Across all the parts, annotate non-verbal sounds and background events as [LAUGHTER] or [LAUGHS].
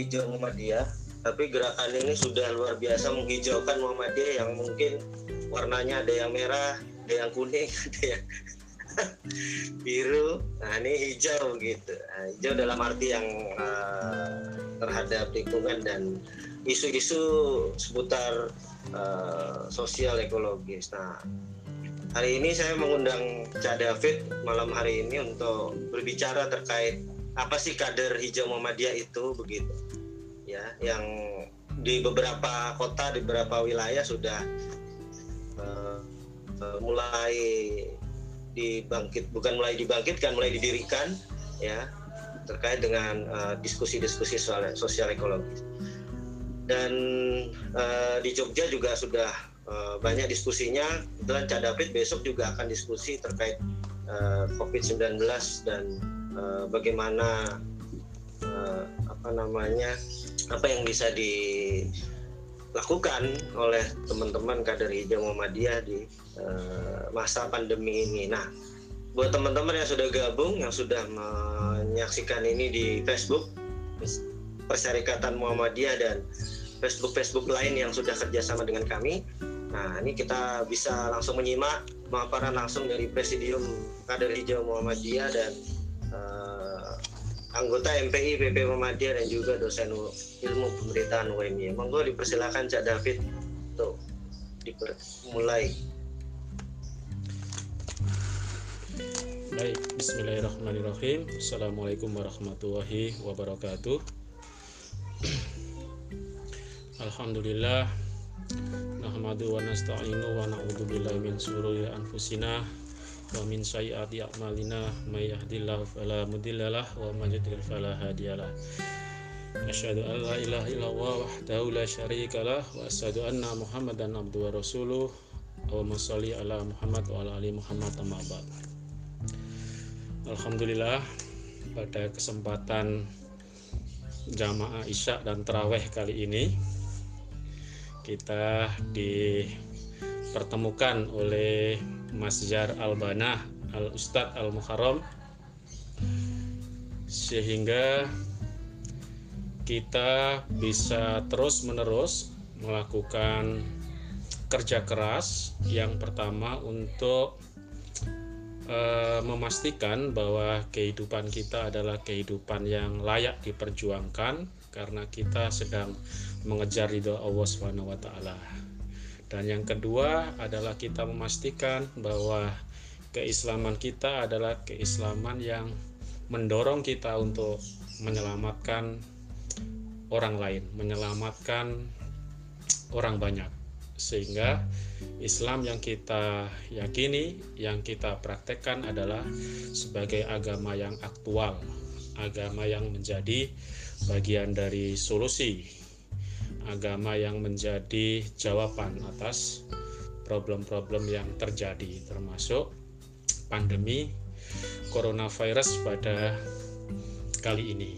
hijau Muhammadiyah. Tapi gerakan ini sudah luar biasa menghijaukan Muhammadiyah yang mungkin warnanya ada yang merah ada yang kuning [LAUGHS] ada yang [LAUGHS] biru. Nah ini hijau gitu. Nah, hijau dalam arti yang uh, terhadap lingkungan dan isu-isu seputar uh, sosial ekologis. Nah hari ini saya mengundang Cak David malam hari ini untuk berbicara terkait apa sih kader hijau Muhammadiyah itu begitu. Ya yang di beberapa kota di beberapa wilayah sudah uh, uh, mulai dibangkit bukan mulai dibangkitkan mulai didirikan ya terkait dengan diskusi-diskusi uh, soal sosial ekologis. Dan uh, di Jogja juga sudah uh, banyak diskusinya. Kebetulan Cak David besok juga akan diskusi terkait uh, COVID-19 dan uh, bagaimana uh, apa namanya apa yang bisa dilakukan oleh teman-teman kader hijau Muhammadiyah di uh, masa pandemi ini. Nah, buat teman-teman yang sudah gabung, yang sudah menyaksikan ini di Facebook Persyarikatan Muhammadiyah dan Facebook-Facebook lain yang sudah kerjasama dengan kami. Nah, ini kita bisa langsung menyimak pemaparan langsung dari Presidium Kader Hijau Muhammadiyah dan uh, anggota MPI PP Muhammadiyah dan juga dosen ilmu pemerintahan UMY. Monggo dipersilakan Cak David untuk dimulai. Baik, Bismillahirrahmanirrahim. Assalamualaikum warahmatullahi wabarakatuh. [CLEARS THROAT] Alhamdulillah Nahmadu wa nasta'inu wa na'udhu billahi min sururi anfusina wa min sayyiati a'malina may yahdihillahu fala mudhillalah wa may yudlil fala hadiyalah Asyhadu an la ilaha illallah wahdahu la syarikalah wa asyhadu anna Muhammadan abduhu wa rasuluh Allahumma sholli ala Muhammad wa ala ali Muhammad amma ba'd. Alhamdulillah pada kesempatan jamaah Isya dan Terawih kali ini kita dipertemukan oleh Mas Jar Al-Banah Al Ustadz Al Muharram sehingga kita bisa terus menerus melakukan kerja keras. Yang pertama untuk e, memastikan bahwa kehidupan kita adalah kehidupan yang layak diperjuangkan. Karena kita sedang mengejar ridho Allah Subhanahu wa taala. Dan yang kedua adalah kita memastikan bahwa keislaman kita adalah keislaman yang mendorong kita untuk menyelamatkan orang lain, menyelamatkan orang banyak. Sehingga Islam yang kita yakini, yang kita praktekkan adalah sebagai agama yang aktual, agama yang menjadi bagian dari solusi agama yang menjadi jawaban atas problem-problem yang terjadi termasuk pandemi coronavirus pada kali ini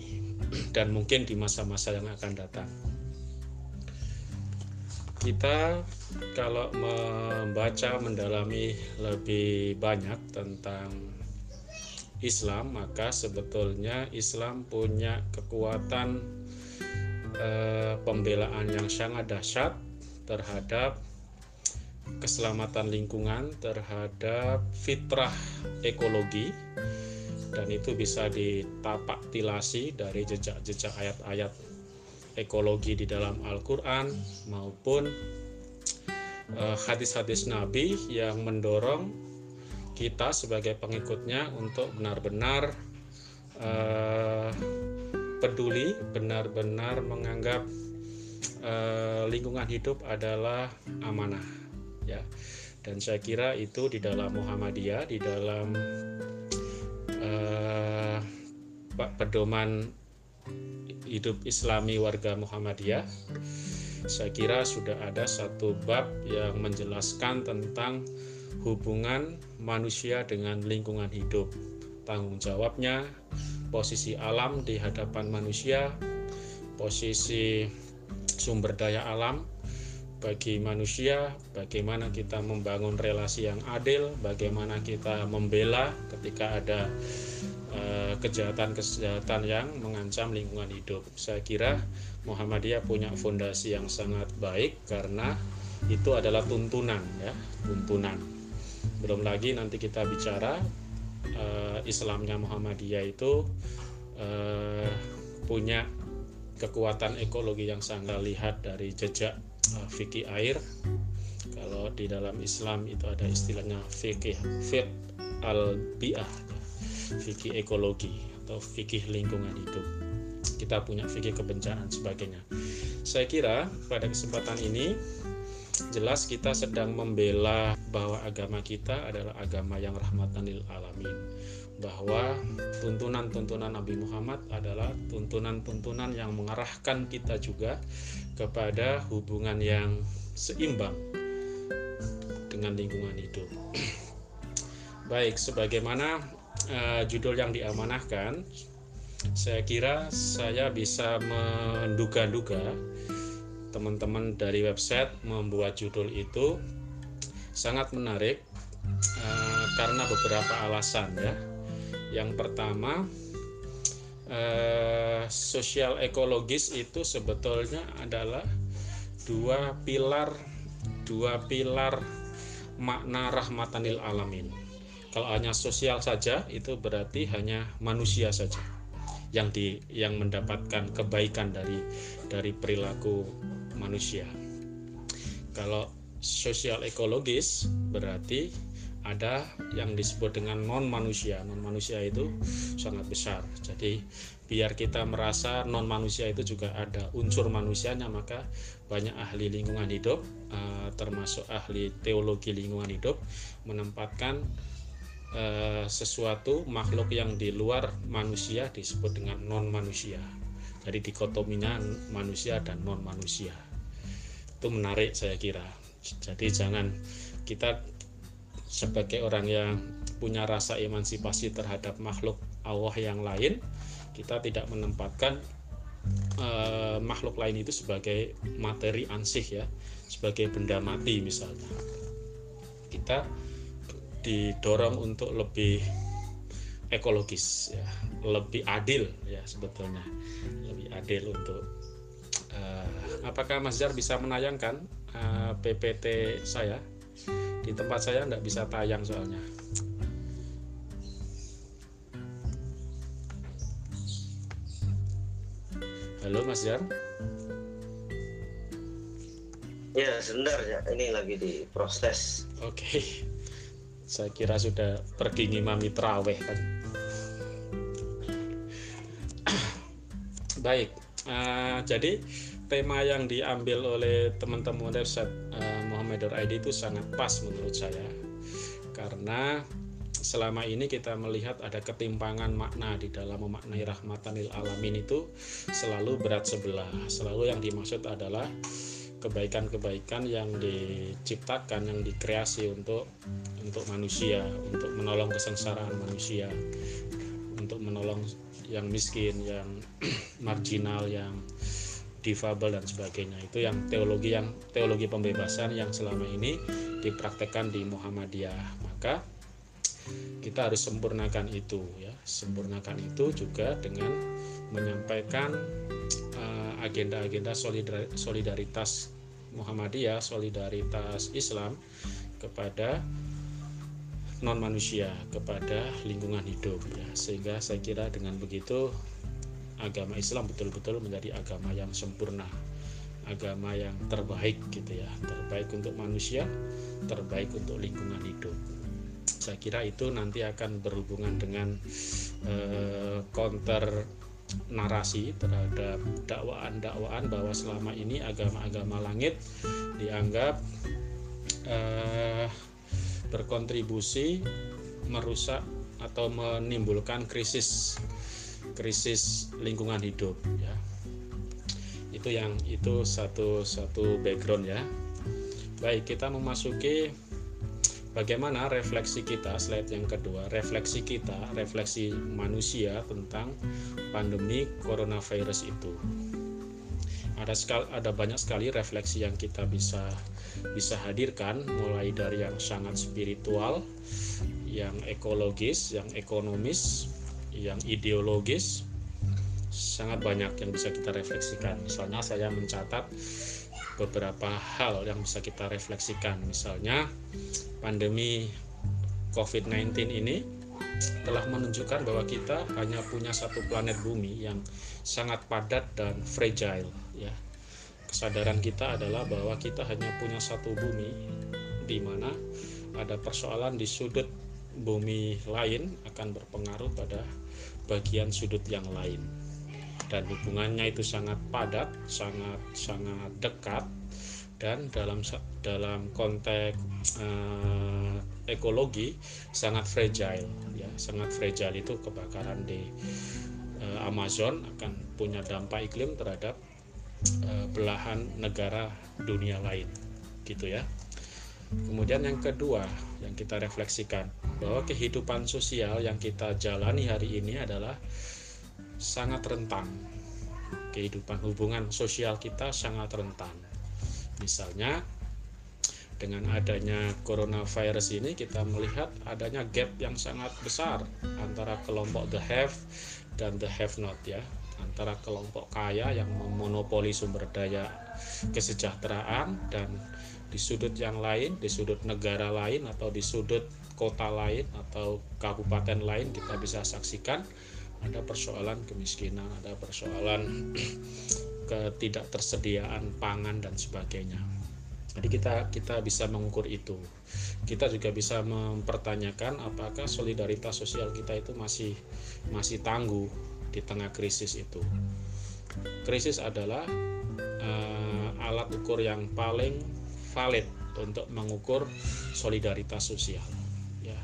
dan mungkin di masa-masa yang akan datang. Kita kalau membaca mendalami lebih banyak tentang Islam, maka sebetulnya Islam punya kekuatan eh, pembelaan yang sangat dahsyat terhadap keselamatan lingkungan, terhadap fitrah ekologi, dan itu bisa ditapak tilasi dari jejak-jejak ayat-ayat ekologi di dalam Al-Quran maupun eh, hadis-hadis Nabi yang mendorong kita sebagai pengikutnya untuk benar-benar uh, peduli benar-benar menganggap uh, lingkungan hidup adalah amanah ya. Dan saya kira itu di dalam Muhammadiyah di dalam uh, pedoman hidup Islami warga Muhammadiyah saya kira sudah ada satu bab yang menjelaskan tentang hubungan manusia dengan lingkungan hidup. Tanggung jawabnya posisi alam di hadapan manusia, posisi sumber daya alam bagi manusia, bagaimana kita membangun relasi yang adil, bagaimana kita membela ketika ada eh, kejahatan-kejahatan yang mengancam lingkungan hidup. Saya kira Muhammadiyah punya fondasi yang sangat baik karena itu adalah tuntunan ya, tuntunan. Belum lagi nanti kita bicara uh, Islamnya Muhammadiyah itu uh, punya kekuatan ekologi yang sangat lihat dari jejak uh, fikih air. Kalau di dalam Islam itu ada istilahnya fikih fiqh al biah fikih ekologi atau fikih lingkungan hidup. Kita punya fikih kebencanaan sebagainya. Saya kira pada kesempatan ini jelas kita sedang membela bahwa agama kita adalah agama yang rahmatan lil alamin bahwa tuntunan-tuntunan Nabi Muhammad adalah tuntunan-tuntunan yang mengarahkan kita juga kepada hubungan yang seimbang dengan lingkungan hidup. Baik, sebagaimana uh, judul yang diamanahkan, saya kira saya bisa menduga-duga teman-teman dari website membuat judul itu sangat menarik uh, karena beberapa alasan ya. Yang pertama, uh, sosial ekologis itu sebetulnya adalah dua pilar dua pilar makna rahmatanil alamin. Kalau hanya sosial saja itu berarti hanya manusia saja yang di yang mendapatkan kebaikan dari dari perilaku manusia. Kalau sosial ekologis berarti ada yang disebut dengan non manusia. Non manusia itu sangat besar. Jadi biar kita merasa non manusia itu juga ada unsur manusianya, maka banyak ahli lingkungan hidup, eh, termasuk ahli teologi lingkungan hidup, menempatkan eh, sesuatu makhluk yang di luar manusia disebut dengan non manusia. Jadi dikotominya manusia dan non manusia. Itu menarik saya kira. Jadi jangan kita sebagai orang yang punya rasa emansipasi terhadap makhluk Allah yang lain, kita tidak menempatkan uh, makhluk lain itu sebagai materi ansih ya, sebagai benda mati misalnya. Kita didorong untuk lebih ekologis ya lebih adil ya sebetulnya lebih adil untuk uh, apakah Mas Jar bisa menayangkan uh, eh, PPT saya? Di tempat saya tidak bisa tayang soalnya. Halo Mas Jar? Ya sebentar ya. Ini lagi diproses. Oke. Okay. saya kira sudah pergi ngimami teraweh kan. Baik, uh, jadi tema yang diambil oleh teman-teman website uh, Muhammadur ID itu sangat pas menurut saya. Karena selama ini kita melihat ada ketimpangan makna di dalam memaknai rahmatanil alamin itu selalu berat sebelah. Selalu yang dimaksud adalah kebaikan-kebaikan yang diciptakan yang dikreasi untuk untuk manusia untuk menolong kesengsaraan manusia untuk menolong yang miskin, yang [CLEARS THROAT] marginal, yang difabel dan sebagainya. Itu yang teologi yang teologi pembebasan yang selama ini dipraktekkan di Muhammadiyah. Maka kita harus sempurnakan itu ya. Sempurnakan itu juga dengan menyampaikan uh, agenda-agenda solidaritas Muhammadiyah, solidaritas Islam kepada non manusia kepada lingkungan hidup ya sehingga saya kira dengan begitu agama Islam betul-betul menjadi agama yang sempurna agama yang terbaik gitu ya. Terbaik untuk manusia terbaik untuk lingkungan hidup. Saya kira itu nanti akan berhubungan dengan eh, narasi terhadap dakwaan-dakwaan bahwa selama ini agama-agama langit dianggap eh, berkontribusi merusak atau menimbulkan krisis krisis lingkungan hidup ya. Itu yang itu satu satu background ya. Baik kita memasuki bagaimana refleksi kita slide yang kedua refleksi kita refleksi manusia tentang pandemi coronavirus itu. Ada sekali ada banyak sekali refleksi yang kita bisa bisa hadirkan mulai dari yang sangat spiritual yang ekologis yang ekonomis yang ideologis sangat banyak yang bisa kita refleksikan. Misalnya saya mencatat beberapa hal yang bisa kita refleksikan. Misalnya pandemi COVID-19 ini telah menunjukkan bahwa kita hanya punya satu planet bumi yang sangat padat dan fragile ya. Kesadaran kita adalah bahwa kita hanya punya satu bumi di mana ada persoalan di sudut bumi lain akan berpengaruh pada bagian sudut yang lain. Dan hubungannya itu sangat padat, sangat sangat dekat. Dan dalam dalam konteks uh, ekologi sangat fragile. Ya sangat fragile itu kebakaran di uh, Amazon akan punya dampak iklim terhadap uh, belahan negara dunia lain. Gitu ya kemudian yang kedua yang kita refleksikan bahwa kehidupan sosial yang kita jalani hari ini adalah sangat rentan. Kehidupan hubungan sosial kita sangat rentan. Misalnya dengan adanya coronavirus ini kita melihat adanya gap yang sangat besar antara kelompok the have dan the have not ya antara kelompok kaya yang memonopoli sumber daya kesejahteraan dan di sudut yang lain, di sudut negara lain atau di sudut kota lain atau kabupaten lain kita bisa saksikan ada persoalan kemiskinan, ada persoalan [CLEARS THROAT] ketidaktersediaan pangan dan sebagainya. Jadi kita kita bisa mengukur itu. Kita juga bisa mempertanyakan apakah solidaritas sosial kita itu masih masih tangguh di tengah krisis itu. Krisis adalah uh, alat ukur yang paling valid untuk mengukur solidaritas sosial. Ya,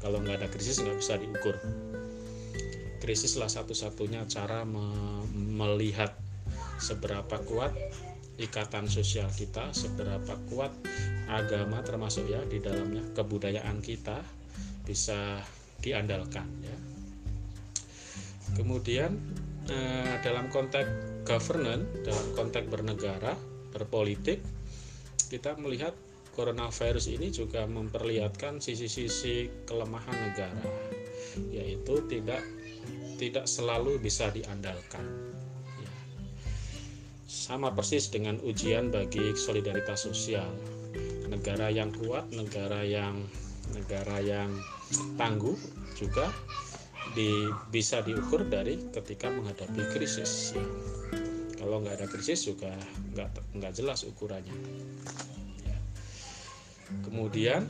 kalau nggak ada krisis nggak bisa diukur krisislah satu-satunya cara me melihat seberapa kuat ikatan sosial kita, seberapa kuat agama termasuk ya di dalamnya kebudayaan kita bisa diandalkan ya. Kemudian eh, dalam konteks governance, dalam konteks bernegara, berpolitik, kita melihat coronavirus ini juga memperlihatkan sisi-sisi kelemahan negara, yaitu tidak tidak selalu bisa diandalkan. Ya. Sama persis dengan ujian bagi solidaritas sosial. Negara yang kuat, negara yang negara yang tangguh juga di, bisa diukur dari ketika menghadapi krisis. Ya. Kalau nggak ada krisis juga nggak nggak jelas ukurannya. Ya. Kemudian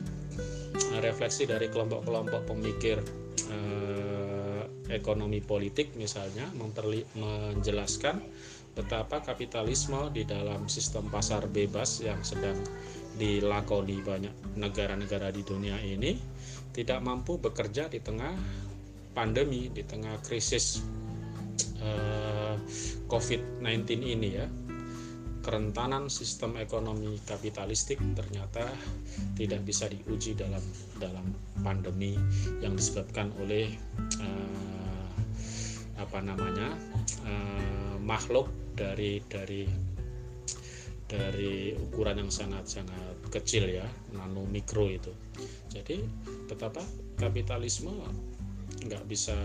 refleksi dari kelompok-kelompok pemikir eh, ekonomi politik misalnya menjelaskan betapa kapitalisme di dalam sistem pasar bebas yang sedang dilakoni banyak negara-negara di dunia ini tidak mampu bekerja di tengah pandemi, di tengah krisis eh, COVID-19 ini ya. Kerentanan sistem ekonomi kapitalistik ternyata tidak bisa diuji dalam dalam pandemi yang disebabkan oleh uh, apa namanya uh, makhluk dari dari dari ukuran yang sangat sangat kecil ya nano mikro itu. Jadi betapa kapitalisme nggak bisa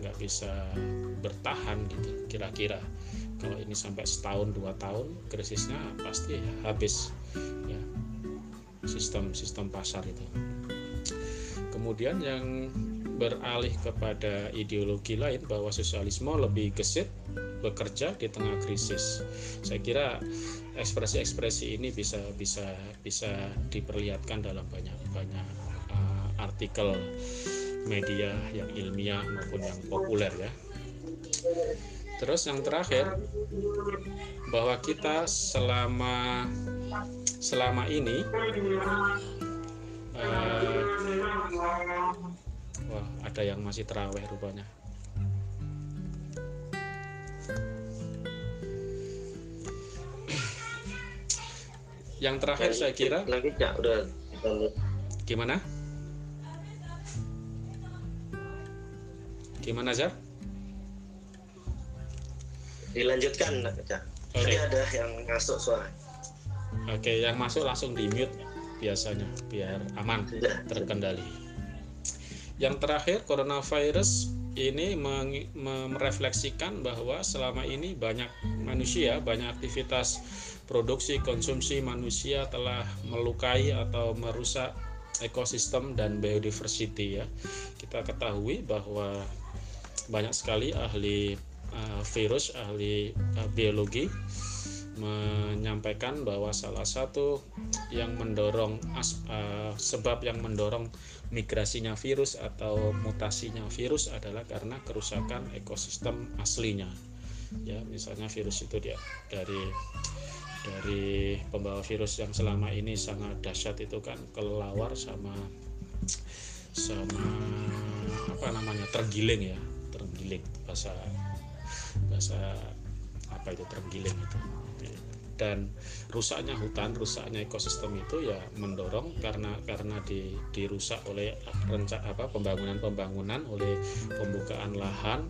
nggak bisa bertahan gitu. Kira-kira kalau ini sampai setahun dua tahun krisisnya pasti habis ya sistem sistem pasar itu. Kemudian yang beralih kepada ideologi lain bahwa sosialisme lebih gesit bekerja di tengah krisis. Saya kira ekspresi-ekspresi ini bisa bisa bisa diperlihatkan dalam banyak banyak uh, artikel media yang ilmiah maupun yang populer ya Terus yang terakhir bahwa kita selama selama ini uh, wah ada yang masih teraweh rupanya. yang terakhir saya kira lagi udah gimana? Gimana Zar? dilanjutkan okay. tadi ada yang masuk suara oke okay, yang masuk langsung di mute biasanya biar aman Sudah. terkendali yang terakhir coronavirus ini merefleksikan bahwa selama ini banyak manusia, banyak aktivitas produksi konsumsi manusia telah melukai atau merusak ekosistem dan biodiversity ya. Kita ketahui bahwa banyak sekali ahli uh, virus, ahli uh, biologi menyampaikan bahwa salah satu yang mendorong uh, sebab yang mendorong migrasinya virus atau mutasinya virus adalah karena kerusakan ekosistem aslinya. Ya misalnya virus itu dia dari dari pembawa virus yang selama ini sangat dahsyat itu kan kelelawar sama sama apa namanya tergiling ya tergiling bahasa bahasa apa itu tergiling itu dan rusaknya hutan, rusaknya ekosistem itu ya mendorong karena karena di, dirusak oleh rencana apa pembangunan-pembangunan oleh pembukaan lahan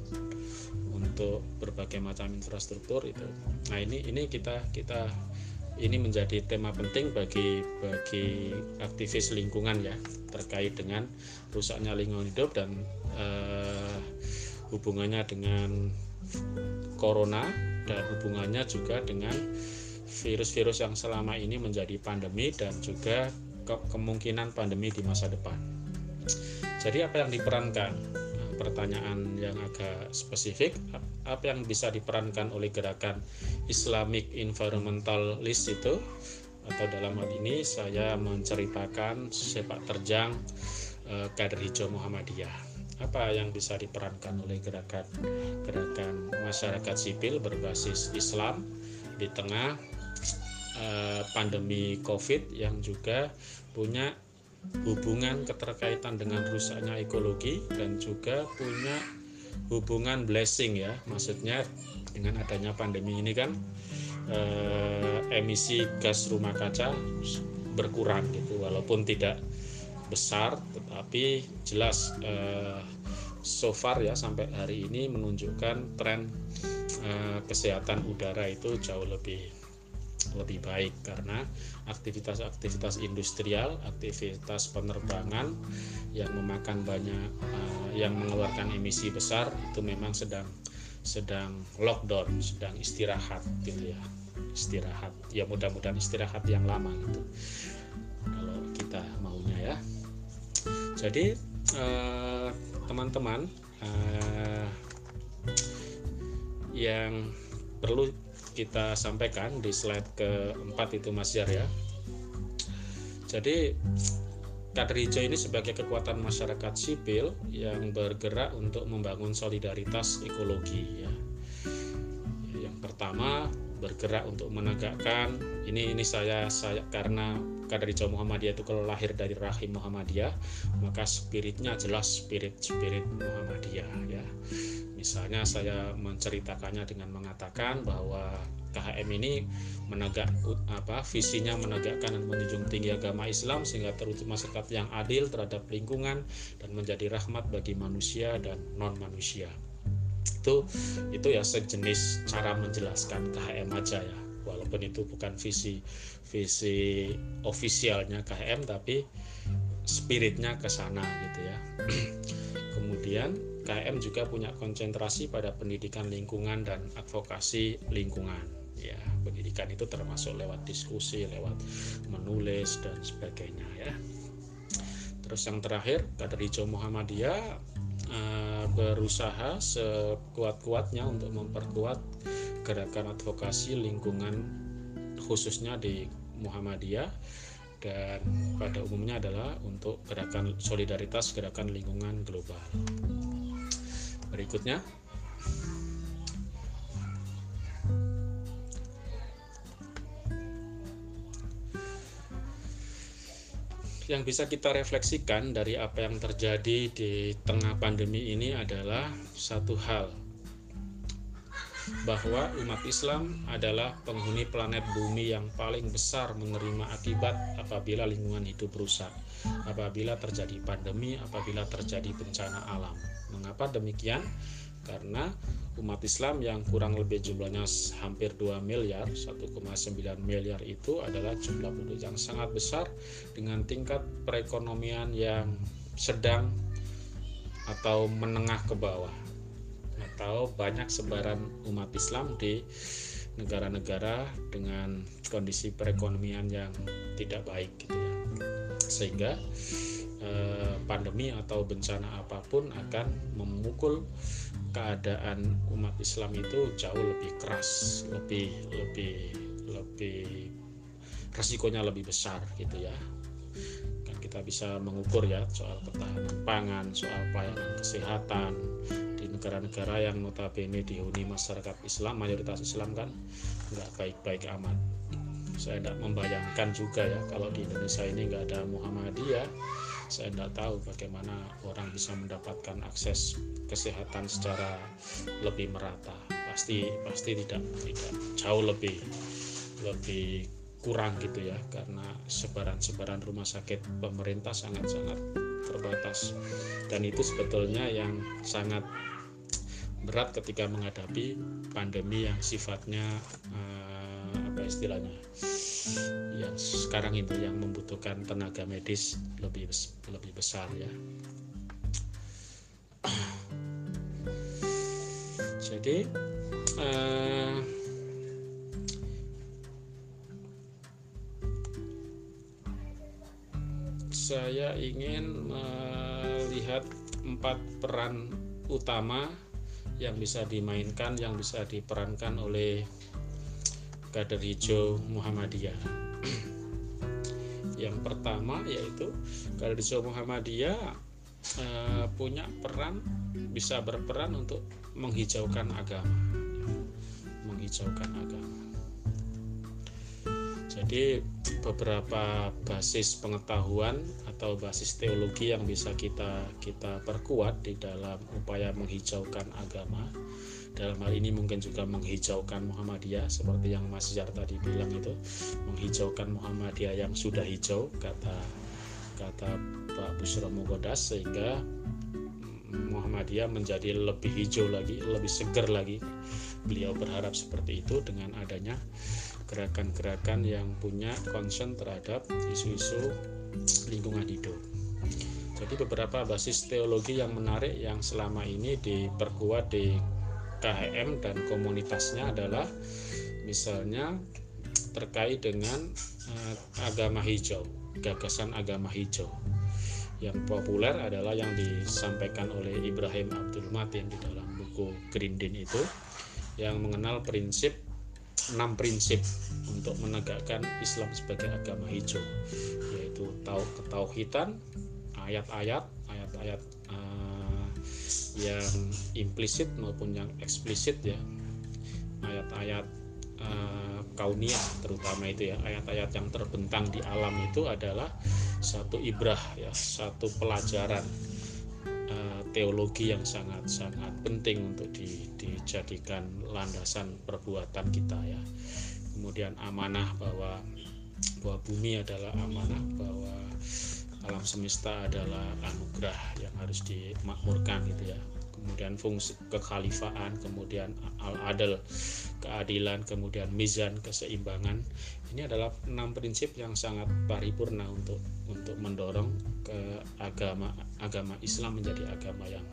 untuk berbagai macam infrastruktur itu. Nah, ini ini kita kita ini menjadi tema penting bagi bagi aktivis lingkungan ya terkait dengan rusaknya lingkungan hidup dan eh, hubungannya dengan corona dan hubungannya juga dengan virus-virus yang selama ini menjadi pandemi dan juga ke kemungkinan pandemi di masa depan. Jadi apa yang diperankan? Nah, pertanyaan yang agak spesifik, apa yang bisa diperankan oleh gerakan Islamic Environmentalist itu? Atau dalam hal ini saya menceritakan sepak terjang eh, kader hijau Muhammadiyah apa yang bisa diperankan oleh gerakan gerakan masyarakat sipil berbasis Islam di tengah Eh, pandemi COVID yang juga punya hubungan keterkaitan dengan rusaknya ekologi dan juga punya hubungan blessing ya maksudnya dengan adanya pandemi ini kan eh, emisi gas rumah kaca berkurang gitu walaupun tidak besar tetapi jelas eh, so far ya sampai hari ini menunjukkan tren eh, kesehatan udara itu jauh lebih lebih baik karena aktivitas-aktivitas industrial, aktivitas penerbangan yang memakan banyak uh, yang mengeluarkan emisi besar itu memang sedang sedang lockdown, sedang istirahat gitu ya. Istirahat. Ya mudah-mudahan istirahat yang lama gitu. Kalau kita maunya ya. Jadi uh, teman-teman uh, yang perlu kita sampaikan di slide keempat itu Mas Jar ya. Jadi kader hijau ini sebagai kekuatan masyarakat sipil yang bergerak untuk membangun solidaritas ekologi ya. Yang pertama bergerak untuk menegakkan ini ini saya saya karena kader hijau Muhammadiyah itu kalau lahir dari rahim Muhammadiyah maka spiritnya jelas spirit spirit Muhammadiyah ya Misalnya saya menceritakannya dengan mengatakan bahwa KHM ini menegak apa visinya menegakkan dan menjunjung tinggi agama Islam sehingga terwujud masyarakat yang adil terhadap lingkungan dan menjadi rahmat bagi manusia dan non manusia. Itu itu ya sejenis cara menjelaskan KHM aja ya. Walaupun itu bukan visi visi ofisialnya KHM tapi spiritnya ke sana gitu ya. [CLEARS THROAT] Kemudian KM juga punya konsentrasi pada pendidikan lingkungan dan advokasi lingkungan. Ya, pendidikan itu termasuk lewat diskusi, lewat menulis dan sebagainya ya. Terus yang terakhir, kader hijau Muhammadiyah uh, berusaha sekuat-kuatnya untuk memperkuat gerakan advokasi lingkungan khususnya di Muhammadiyah dan pada umumnya adalah untuk gerakan solidaritas gerakan lingkungan global. Berikutnya. Yang bisa kita refleksikan dari apa yang terjadi di tengah pandemi ini adalah satu hal bahwa umat Islam adalah penghuni planet bumi yang paling besar menerima akibat apabila lingkungan hidup rusak, apabila terjadi pandemi, apabila terjadi bencana alam. Mengapa demikian? Karena umat Islam yang kurang lebih jumlahnya hampir 2 miliar, 1,9 miliar itu adalah jumlah penduduk yang sangat besar dengan tingkat perekonomian yang sedang atau menengah ke bawah atau banyak sebaran umat Islam di negara-negara dengan kondisi perekonomian yang tidak baik gitu ya. Sehingga eh, pandemi atau bencana apa pun akan memukul keadaan umat Islam itu jauh lebih keras lebih lebih lebih resikonya lebih besar gitu ya. Kan kita bisa mengukur ya soal ketahanan pangan soal pelayanan kesehatan negara-negara yang notabene dihuni masyarakat Islam mayoritas Islam kan nggak baik-baik amat. Saya tidak membayangkan juga ya kalau di Indonesia ini nggak ada Muhammadiyah saya tidak tahu bagaimana orang bisa mendapatkan akses kesehatan secara lebih merata. Pasti pasti tidak tidak jauh lebih lebih kurang gitu ya karena sebaran-sebaran rumah sakit pemerintah sangat-sangat terbatas. Dan itu sebetulnya yang sangat berat ketika menghadapi pandemi yang sifatnya uh, apa istilahnya yang sekarang itu yang membutuhkan tenaga medis lebih lebih besar ya. Jadi uh, saya ingin melihat empat peran utama yang bisa dimainkan, yang bisa diperankan oleh kader hijau Muhammadiyah. yang pertama yaitu kader hijau Muhammadiyah eh, punya peran bisa berperan untuk menghijaukan agama, menghijaukan agama. Jadi beberapa basis pengetahuan atau basis teologi yang bisa kita kita perkuat di dalam upaya menghijaukan agama. Dalam hal ini mungkin juga menghijaukan Muhammadiyah seperti yang Mas Jar tadi bilang itu, menghijaukan Muhammadiyah yang sudah hijau kata kata Pak Busro Mugodas sehingga Muhammadiyah menjadi lebih hijau lagi, lebih segar lagi. Beliau berharap seperti itu dengan adanya gerakan-gerakan yang punya concern terhadap isu-isu lingkungan hidup. Jadi beberapa basis teologi yang menarik yang selama ini diperkuat di KHM dan komunitasnya adalah misalnya terkait dengan uh, agama hijau, gagasan agama hijau. Yang populer adalah yang disampaikan oleh Ibrahim Abdul Matin di dalam buku Green itu yang mengenal prinsip enam prinsip untuk menegakkan Islam sebagai agama hijau yaitu tau ketauhidan ayat-ayat ayat-ayat uh, yang implisit maupun yang eksplisit ya ayat-ayat uh, kauniyah terutama itu ya ayat-ayat yang terbentang di alam itu adalah satu ibrah ya satu pelajaran teologi yang sangat-sangat penting untuk di, dijadikan landasan perbuatan kita ya. Kemudian amanah bahwa bahwa bumi adalah amanah bahwa alam semesta adalah anugerah yang harus dimakmurkan gitu ya kemudian fungsi kekhalifaan, kemudian al-adil, keadilan, kemudian mizan, keseimbangan. Ini adalah enam prinsip yang sangat paripurna untuk untuk mendorong ke agama agama Islam menjadi agama yang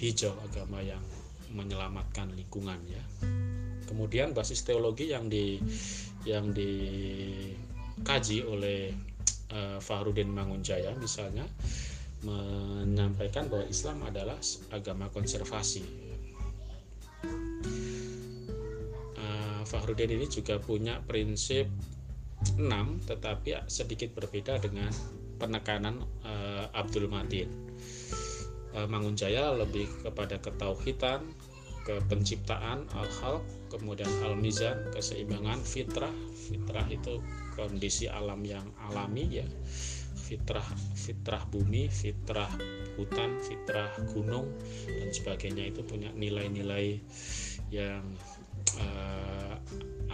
hijau, agama yang menyelamatkan lingkungan ya. Kemudian basis teologi yang di yang dikaji oleh uh, Fahrudin Mangunjaya misalnya menyampaikan bahwa Islam adalah agama konservasi. Uh, Fahrudin ini juga punya prinsip 6 tetapi sedikit berbeda dengan penekanan uh, Abdul Matin. Uh, Mangunjaya lebih kepada ketauhidan, ke penciptaan al-khalq, kemudian al-mizan, keseimbangan fitrah. Fitrah itu kondisi alam yang alami ya fitrah fitrah bumi, fitrah hutan, fitrah gunung dan sebagainya itu punya nilai-nilai yang uh,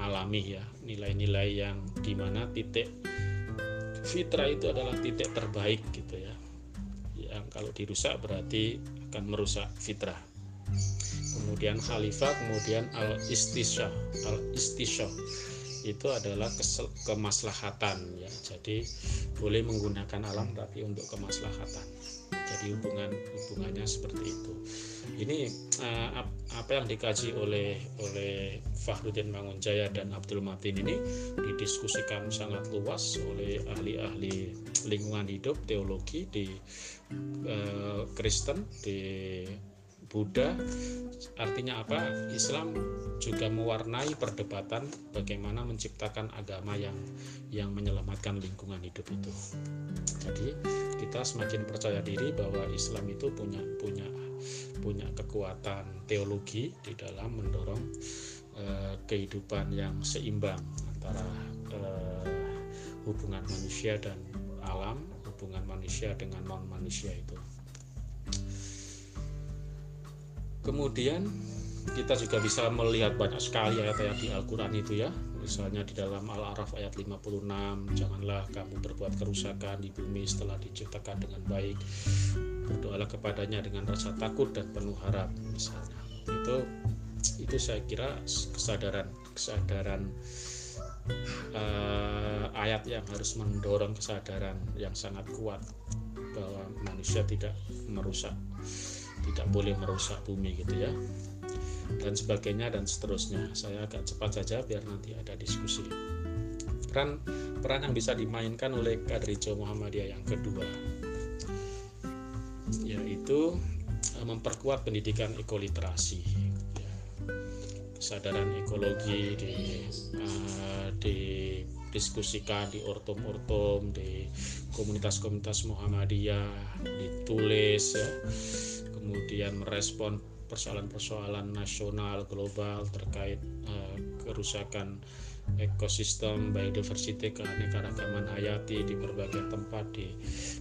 alami ya, nilai-nilai yang di mana titik fitrah itu adalah titik terbaik gitu ya. Yang kalau dirusak berarti akan merusak fitrah. Kemudian khalifah, kemudian al istisya, al istisya itu adalah kemaslahatan ya. Jadi boleh menggunakan alam tapi untuk kemaslahatan. Jadi hubungan hubungannya seperti itu. Ini uh, apa yang dikaji oleh oleh Fahrudin Mangunjaya dan Abdul Matin ini didiskusikan sangat luas oleh ahli-ahli lingkungan hidup teologi di uh, Kristen di Buddha artinya apa? Islam juga mewarnai perdebatan bagaimana menciptakan agama yang yang menyelamatkan lingkungan hidup itu. Jadi kita semakin percaya diri bahwa Islam itu punya punya punya kekuatan teologi di dalam mendorong uh, kehidupan yang seimbang antara uh, hubungan manusia dan alam hubungan manusia dengan non manusia itu Kemudian kita juga bisa melihat banyak sekali ayat-ayat di Al-Quran itu ya. Misalnya di dalam Al-Araf ayat 56 janganlah kamu berbuat kerusakan di bumi setelah diciptakan dengan baik. Berdoalah kepadanya dengan rasa takut dan penuh harap misalnya. Itu itu saya kira kesadaran kesadaran uh, ayat yang harus mendorong kesadaran yang sangat kuat bahwa manusia tidak merusak tidak boleh merusak bumi gitu ya. Dan sebagainya dan seterusnya. Saya agak cepat saja biar nanti ada diskusi. Peran peran yang bisa dimainkan oleh Kadrijo Muhammadiyah yang kedua yaitu eh, memperkuat pendidikan ekoliterasi ya. kesadaran ekologi di uh, di diskusikan di ortom-ortom di komunitas-komunitas Muhammadiyah ditulis ya. Kemudian merespon persoalan-persoalan nasional global terkait uh, kerusakan ekosistem biodiversity keanekaragaman hayati di berbagai tempat di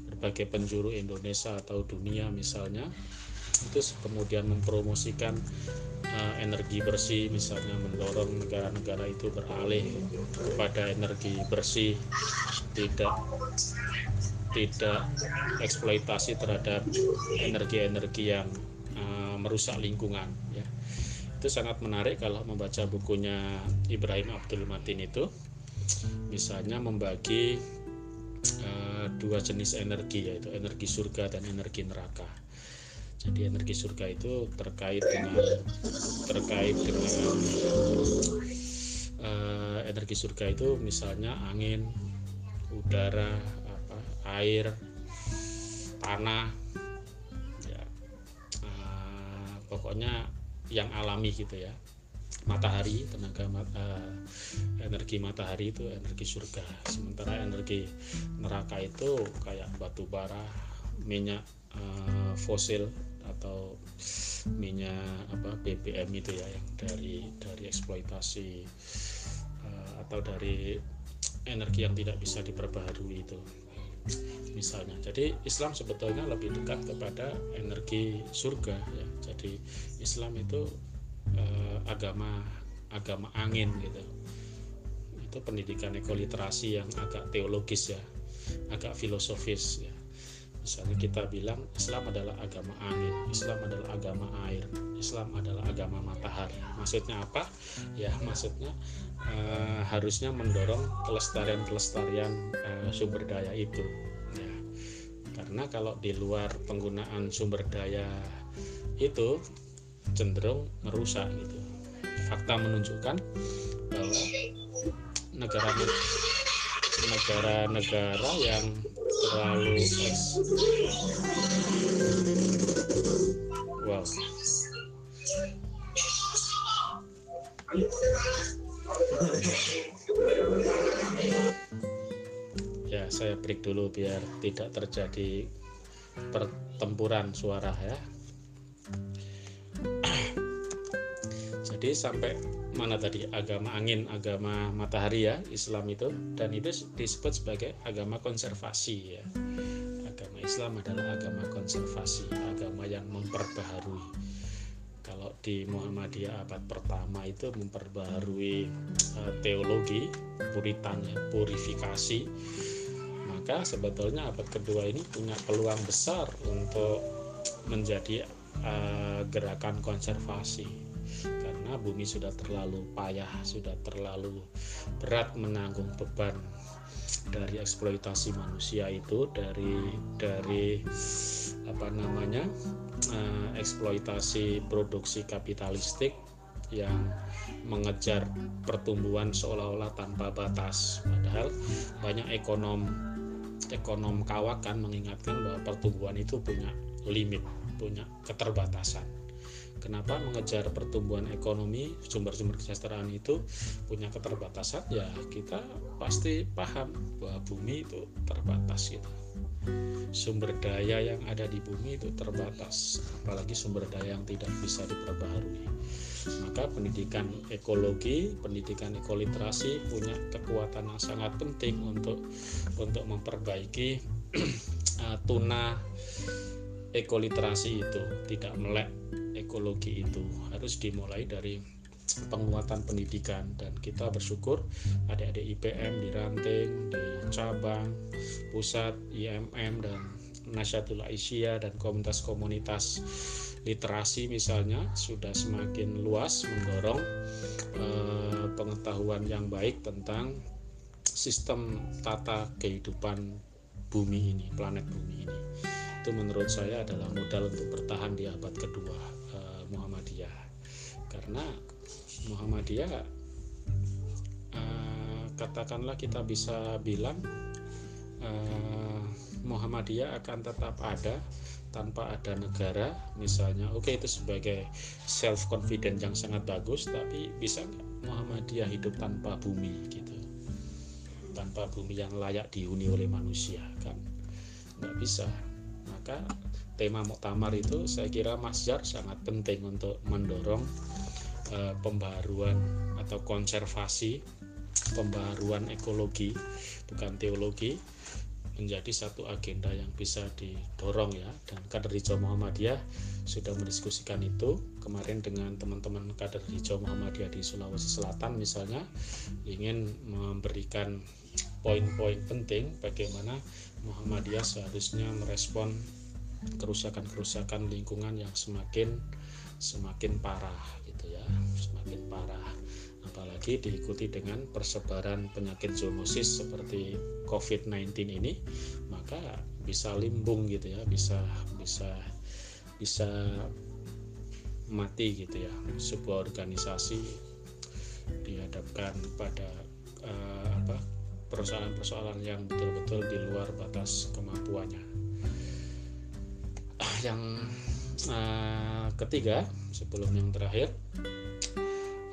berbagai penjuru Indonesia atau dunia misalnya itu kemudian mempromosikan uh, energi bersih misalnya mendorong negara-negara itu beralih kepada energi bersih tidak tidak eksploitasi terhadap energi-energi yang uh, merusak lingkungan ya. Itu sangat menarik kalau membaca bukunya Ibrahim Abdul Matin itu. Misalnya membagi uh, dua jenis energi yaitu energi surga dan energi neraka jadi energi surga itu terkait dengan terkait dengan uh, energi surga itu misalnya angin udara air tanah ya. Uh, pokoknya yang alami gitu ya. Matahari tenaga uh, energi matahari itu energi surga. Sementara energi neraka itu kayak batu bara minyak uh, fosil atau minyak apa BBM itu ya yang dari dari eksploitasi uh, atau dari energi yang tidak bisa diperbaharui itu misalnya. Jadi Islam sebetulnya lebih dekat kepada energi surga ya. Jadi Islam itu eh, agama agama angin gitu. Itu pendidikan ekoliterasi yang agak teologis ya agak filosofis ya misalnya kita bilang Islam adalah agama angin, Islam adalah agama air, Islam adalah agama matahari. Maksudnya apa? Ya [LAUGHS] maksudnya uh, harusnya mendorong kelestarian-kelestarian uh, sumber daya itu. Ya. Karena kalau di luar penggunaan sumber daya itu cenderung merusak gitu. Fakta menunjukkan bahwa negara negara-negara yang terlalu wow. Ya saya break dulu biar tidak terjadi pertempuran suara ya. Jadi sampai mana tadi agama angin, agama matahari ya Islam itu dan itu disebut sebagai agama konservasi ya. Agama Islam adalah agama konservasi, agama yang memperbaharui. Kalau di Muhammadiyah abad pertama itu memperbaharui uh, teologi puritan ya, purifikasi. Maka sebetulnya abad kedua ini punya peluang besar untuk menjadi uh, gerakan konservasi karena bumi sudah terlalu payah, sudah terlalu berat menanggung beban dari eksploitasi manusia itu dari dari apa namanya uh, eksploitasi produksi kapitalistik yang mengejar pertumbuhan seolah-olah tanpa batas. Padahal banyak ekonom ekonom kawakan mengingatkan bahwa pertumbuhan itu punya limit punya keterbatasan kenapa mengejar pertumbuhan ekonomi sumber-sumber kesejahteraan itu punya keterbatasan? Ya kita pasti paham bahwa bumi itu terbatas gitu. Sumber daya yang ada di bumi itu terbatas apalagi sumber daya yang tidak bisa diperbaharui. Maka pendidikan ekologi pendidikan ekoliterasi punya kekuatan yang sangat penting untuk untuk memperbaiki [CLEARS THROAT] uh, tuna ekoliterasi itu tidak melek ekologi itu harus dimulai dari penguatan pendidikan dan kita bersyukur adik-adik IPM di ranting, di cabang, pusat, IMM dan Nasyatul Aisyah dan komunitas-komunitas literasi misalnya sudah semakin luas mendorong eh, pengetahuan yang baik tentang sistem tata kehidupan bumi ini, planet bumi ini. Itu menurut saya adalah modal untuk bertahan di abad kedua eh, Muhammadiyah. Karena Muhammadiyah uh, katakanlah kita bisa bilang uh, Muhammadiyah akan tetap ada tanpa ada negara. Misalnya oke okay, itu sebagai self confident yang sangat bagus tapi bisa nggak Muhammadiyah hidup tanpa bumi gitu? Tanpa bumi yang layak dihuni oleh manusia kan? Nggak bisa maka tema muktamar itu saya kira Mas Jar sangat penting untuk mendorong uh, pembaruan atau konservasi pembaruan ekologi bukan teologi menjadi satu agenda yang bisa didorong ya. Dan kader hijau Muhammadiyah sudah mendiskusikan itu kemarin dengan teman-teman kader hijau Muhammadiyah di Sulawesi Selatan misalnya ingin memberikan poin-poin penting bagaimana Muhammadiyah seharusnya merespon kerusakan-kerusakan lingkungan yang semakin semakin parah gitu ya semakin parah. Apalagi diikuti dengan persebaran penyakit zoonosis seperti COVID-19 ini maka bisa limbung gitu ya bisa bisa bisa mati gitu ya. Sebuah organisasi dihadapkan pada uh, apa persoalan-persoalan yang betul-betul di luar batas kemampuannya. Yang uh, ketiga sebelum yang terakhir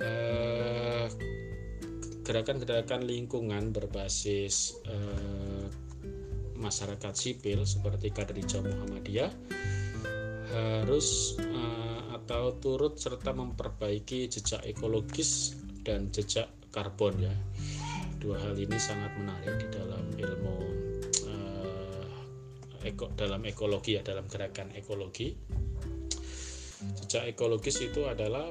uh, gerakan-gerakan lingkungan berbasis uh, masyarakat sipil seperti kader hijau Muhammadiyah harus uh, atau turut serta memperbaiki jejak ekologis dan jejak karbon ya dua hal ini sangat menarik di dalam ilmu eko, dalam ekologi ya dalam gerakan ekologi jejak ekologis itu adalah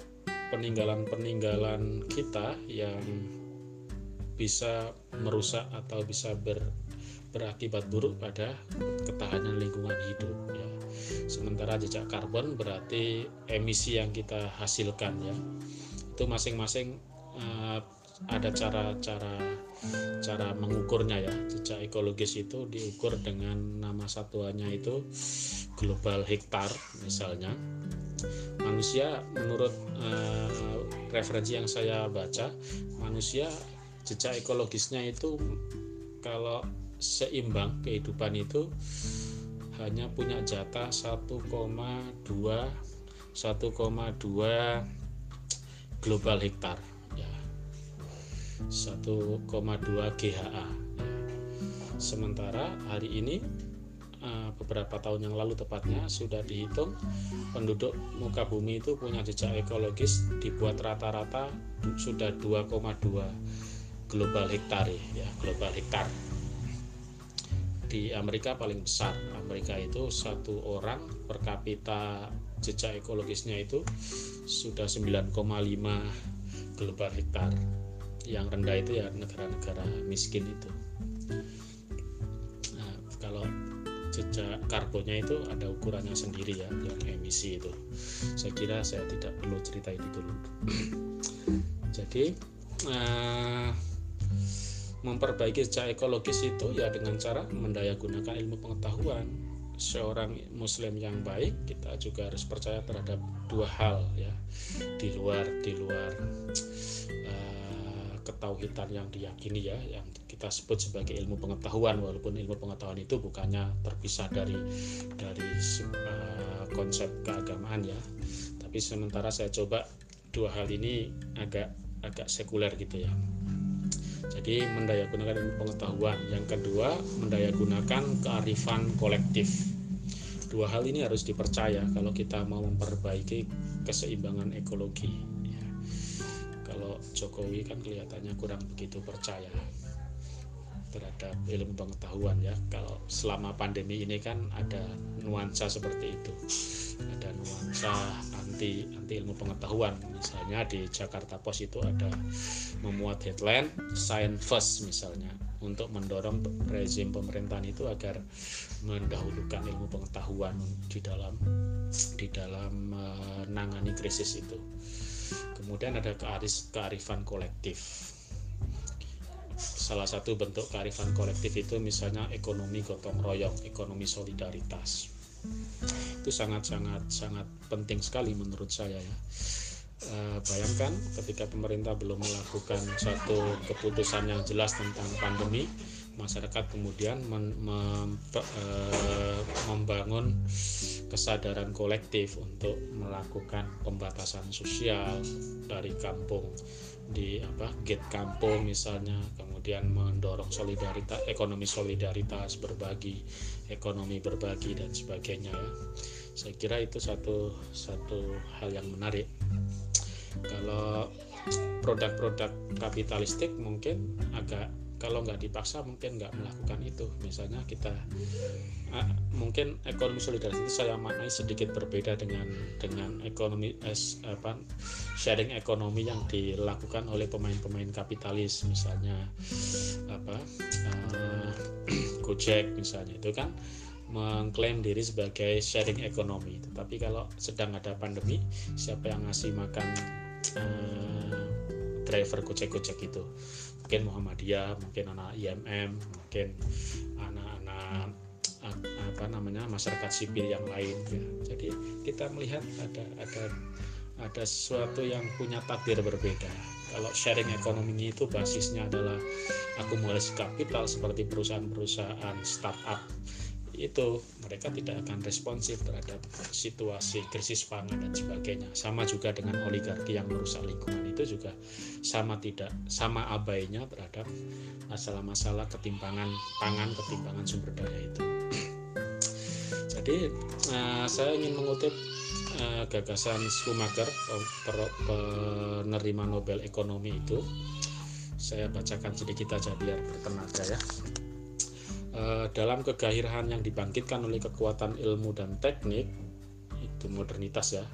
peninggalan-peninggalan kita yang bisa merusak atau bisa ber, berakibat buruk pada ketahanan lingkungan hidup ya. Sementara jejak karbon berarti emisi yang kita hasilkan ya. Itu masing-masing uh, ada cara-cara cara mengukurnya ya. Jejak ekologis itu diukur dengan nama satuannya itu global hektar misalnya. Manusia menurut uh, referensi yang saya baca manusia jejak ekologisnya itu kalau seimbang kehidupan itu hanya punya jatah 1,2 1,2 global hektar 1,2 GHA. Sementara hari ini eh, beberapa tahun yang lalu tepatnya sudah dihitung penduduk muka bumi itu punya jejak ekologis dibuat rata-rata sudah 2,2 global hektar ya global hektar. Di Amerika paling besar Amerika itu satu orang per kapita jejak ekologisnya itu sudah 9,5 global hektar yang rendah itu ya negara-negara miskin itu. Nah, kalau jejak karbonnya itu ada ukurannya sendiri ya yang emisi itu. Saya kira saya tidak perlu cerita itu dulu. [CLEARS THROAT] Jadi uh, memperbaiki jejak ekologis itu ya dengan cara mendayagunakan ilmu pengetahuan. Seorang muslim yang baik kita juga harus percaya terhadap dua hal ya. Di luar di luar uh, ketauhidan yang diyakini ya yang kita sebut sebagai ilmu pengetahuan walaupun ilmu pengetahuan itu bukannya terpisah dari dari uh, konsep keagamaan ya tapi sementara saya coba dua hal ini agak agak sekuler gitu ya jadi mendayagunakan ilmu pengetahuan. Yang kedua, mendayagunakan kearifan kolektif. Dua hal ini harus dipercaya kalau kita mau memperbaiki keseimbangan ekologi. Jokowi kan kelihatannya kurang begitu percaya terhadap ilmu pengetahuan ya. Kalau selama pandemi ini kan ada nuansa seperti itu. Ada nuansa anti anti ilmu pengetahuan. Misalnya di Jakarta Post itu ada memuat headline science first misalnya untuk mendorong rezim pemerintahan itu agar mendahulukan ilmu pengetahuan di dalam di dalam menangani krisis itu kemudian ada kearis, kearifan kolektif. Salah satu bentuk kearifan kolektif itu misalnya ekonomi gotong royong ekonomi solidaritas. Itu sangat sangat sangat penting sekali menurut saya ya. E, bayangkan ketika pemerintah belum melakukan satu keputusan yang jelas tentang pandemi masyarakat kemudian men, mem, e, membangun kesadaran kolektif untuk melakukan pembatasan sosial dari kampung di apa gate kampung misalnya kemudian mendorong solidaritas ekonomi solidaritas berbagi ekonomi berbagi dan sebagainya ya. Saya kira itu satu satu hal yang menarik. Kalau produk-produk kapitalistik mungkin agak kalau nggak dipaksa mungkin nggak melakukan itu. Misalnya kita uh, mungkin ekonomi solidaritas itu saya maknai sedikit berbeda dengan dengan ekonomi es, apa sharing ekonomi yang dilakukan oleh pemain-pemain kapitalis. Misalnya apa uh, [CLEARS THROAT] Gojek misalnya itu kan mengklaim diri sebagai sharing ekonomi. Tetapi kalau sedang ada pandemi siapa yang ngasih makan uh, driver gojek-gojek itu mungkin Muhammadiyah mungkin anak IMM mungkin anak-anak apa namanya masyarakat sipil yang lain ya. jadi kita melihat ada ada ada sesuatu yang punya takdir berbeda kalau sharing ekonomi itu basisnya adalah akumulasi kapital seperti perusahaan-perusahaan startup itu mereka tidak akan responsif terhadap situasi krisis pangan dan sebagainya. Sama juga dengan oligarki yang merusak lingkungan itu juga sama tidak sama abainya terhadap masalah-masalah ketimpangan pangan, ketimpangan sumber daya itu. Jadi uh, saya ingin mengutip uh, gagasan Schumacher penerima Nobel Ekonomi itu. Saya bacakan sedikit aja biar bertenaga ya. Eh, dalam kegairahan yang dibangkitkan oleh kekuatan ilmu dan teknik itu modernitas ya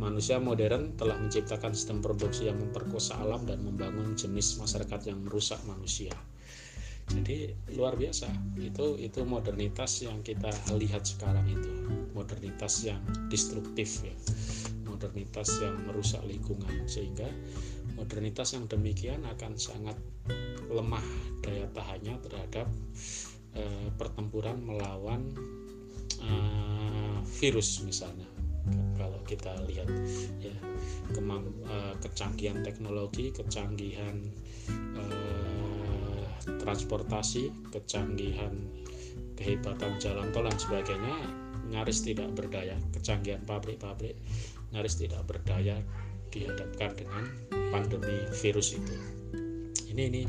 manusia modern telah menciptakan sistem produksi yang memperkosa alam dan membangun jenis masyarakat yang merusak manusia. Jadi luar biasa. Itu itu modernitas yang kita lihat sekarang itu. Modernitas yang destruktif ya. Modernitas yang merusak lingkungan. Sehingga modernitas yang demikian akan sangat lemah daya tahannya terhadap Eh, pertempuran melawan uh, virus misalnya. Kalau kita lihat ya kemam, uh, kecanggihan teknologi kecanggihan uh, transportasi kecanggihan kehebatan jalan tol dan sebagainya nyaris tidak berdaya. Kecanggihan pabrik-pabrik nyaris tidak berdaya dihadapkan dengan pandemi virus itu. Ini ini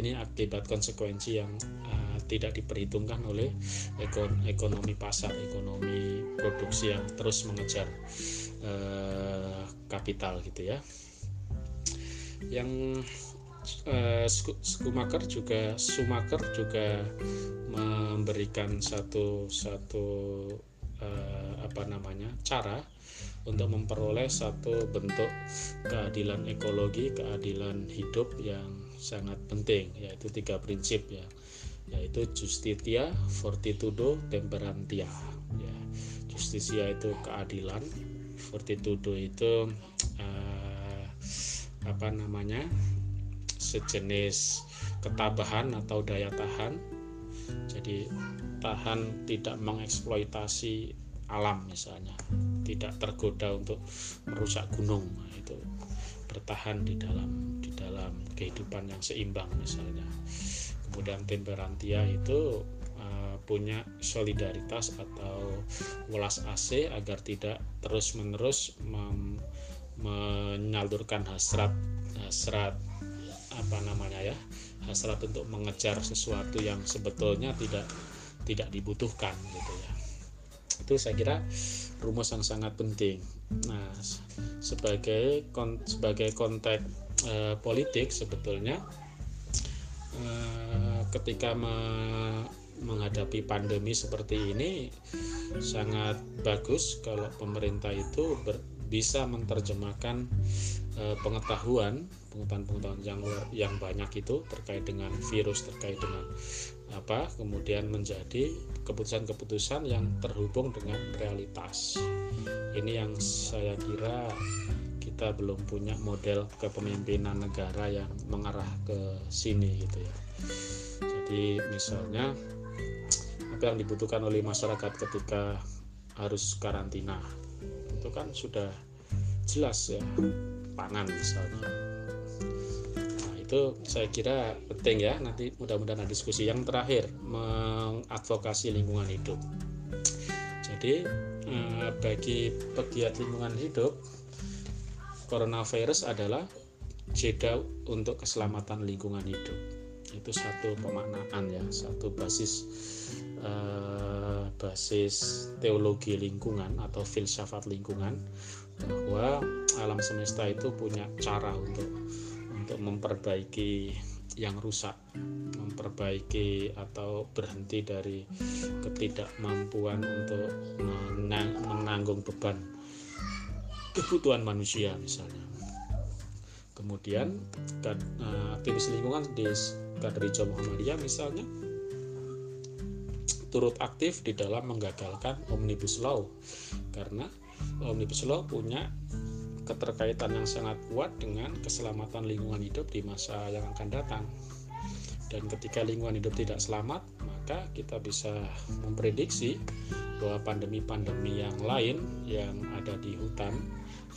ini akibat konsekuensi yang tidak diperhitungkan oleh ekonomi pasar, ekonomi produksi yang terus mengejar eh, kapital gitu ya. Yang eh, Schumacher juga Schumacher juga memberikan satu satu eh, apa namanya cara untuk memperoleh satu bentuk keadilan ekologi, keadilan hidup yang sangat penting yaitu tiga prinsip ya yaitu justitia, fortitudo, temperantia. Ya, justisia itu keadilan, fortitudo itu uh, apa namanya sejenis ketabahan atau daya tahan. Jadi bertahan tidak mengeksploitasi alam misalnya tidak tergoda untuk merusak gunung nah, itu bertahan di dalam di dalam kehidupan yang seimbang misalnya kemudian temperantia itu uh, punya solidaritas atau welas asih agar tidak terus menerus menyalurkan hasrat hasrat apa namanya ya hasrat untuk mengejar sesuatu yang sebetulnya tidak tidak dibutuhkan gitu ya itu saya kira rumus yang sangat penting. Nah, sebagai sebagai konteks e, politik sebetulnya ketika me, menghadapi pandemi seperti ini sangat bagus kalau pemerintah itu ber, bisa menerjemahkan e, pengetahuan pengetahuan-pengetahuan yang yang banyak itu terkait dengan virus terkait dengan apa kemudian menjadi keputusan-keputusan yang terhubung dengan realitas. Ini yang saya kira kita belum punya model kepemimpinan negara yang mengarah ke sini gitu ya. Jadi misalnya apa yang dibutuhkan oleh masyarakat ketika harus karantina? Itu kan sudah jelas ya pangan misalnya. Itu saya kira penting ya nanti mudah-mudahan diskusi. Yang terakhir mengadvokasi lingkungan hidup. Jadi eh, bagi pegiat lingkungan hidup coronavirus adalah jeda untuk keselamatan lingkungan hidup. Itu satu pemaknaan ya satu basis uh, basis teologi lingkungan atau filsafat lingkungan bahwa alam semesta itu punya cara untuk untuk memperbaiki yang rusak, memperbaiki atau berhenti dari ketidakmampuan untuk menang, menanggung beban kebutuhan manusia misalnya. Kemudian eh, aktivis lingkungan di Kadrijo Muhammadiyah misalnya turut aktif di dalam menggagalkan Omnibus Law karena Omnibus Law punya keterkaitan yang sangat kuat dengan keselamatan lingkungan hidup di masa yang akan datang. Dan ketika lingkungan hidup tidak selamat, maka kita bisa memprediksi bahwa pandemi-pandemi yang lain yang ada di hutan,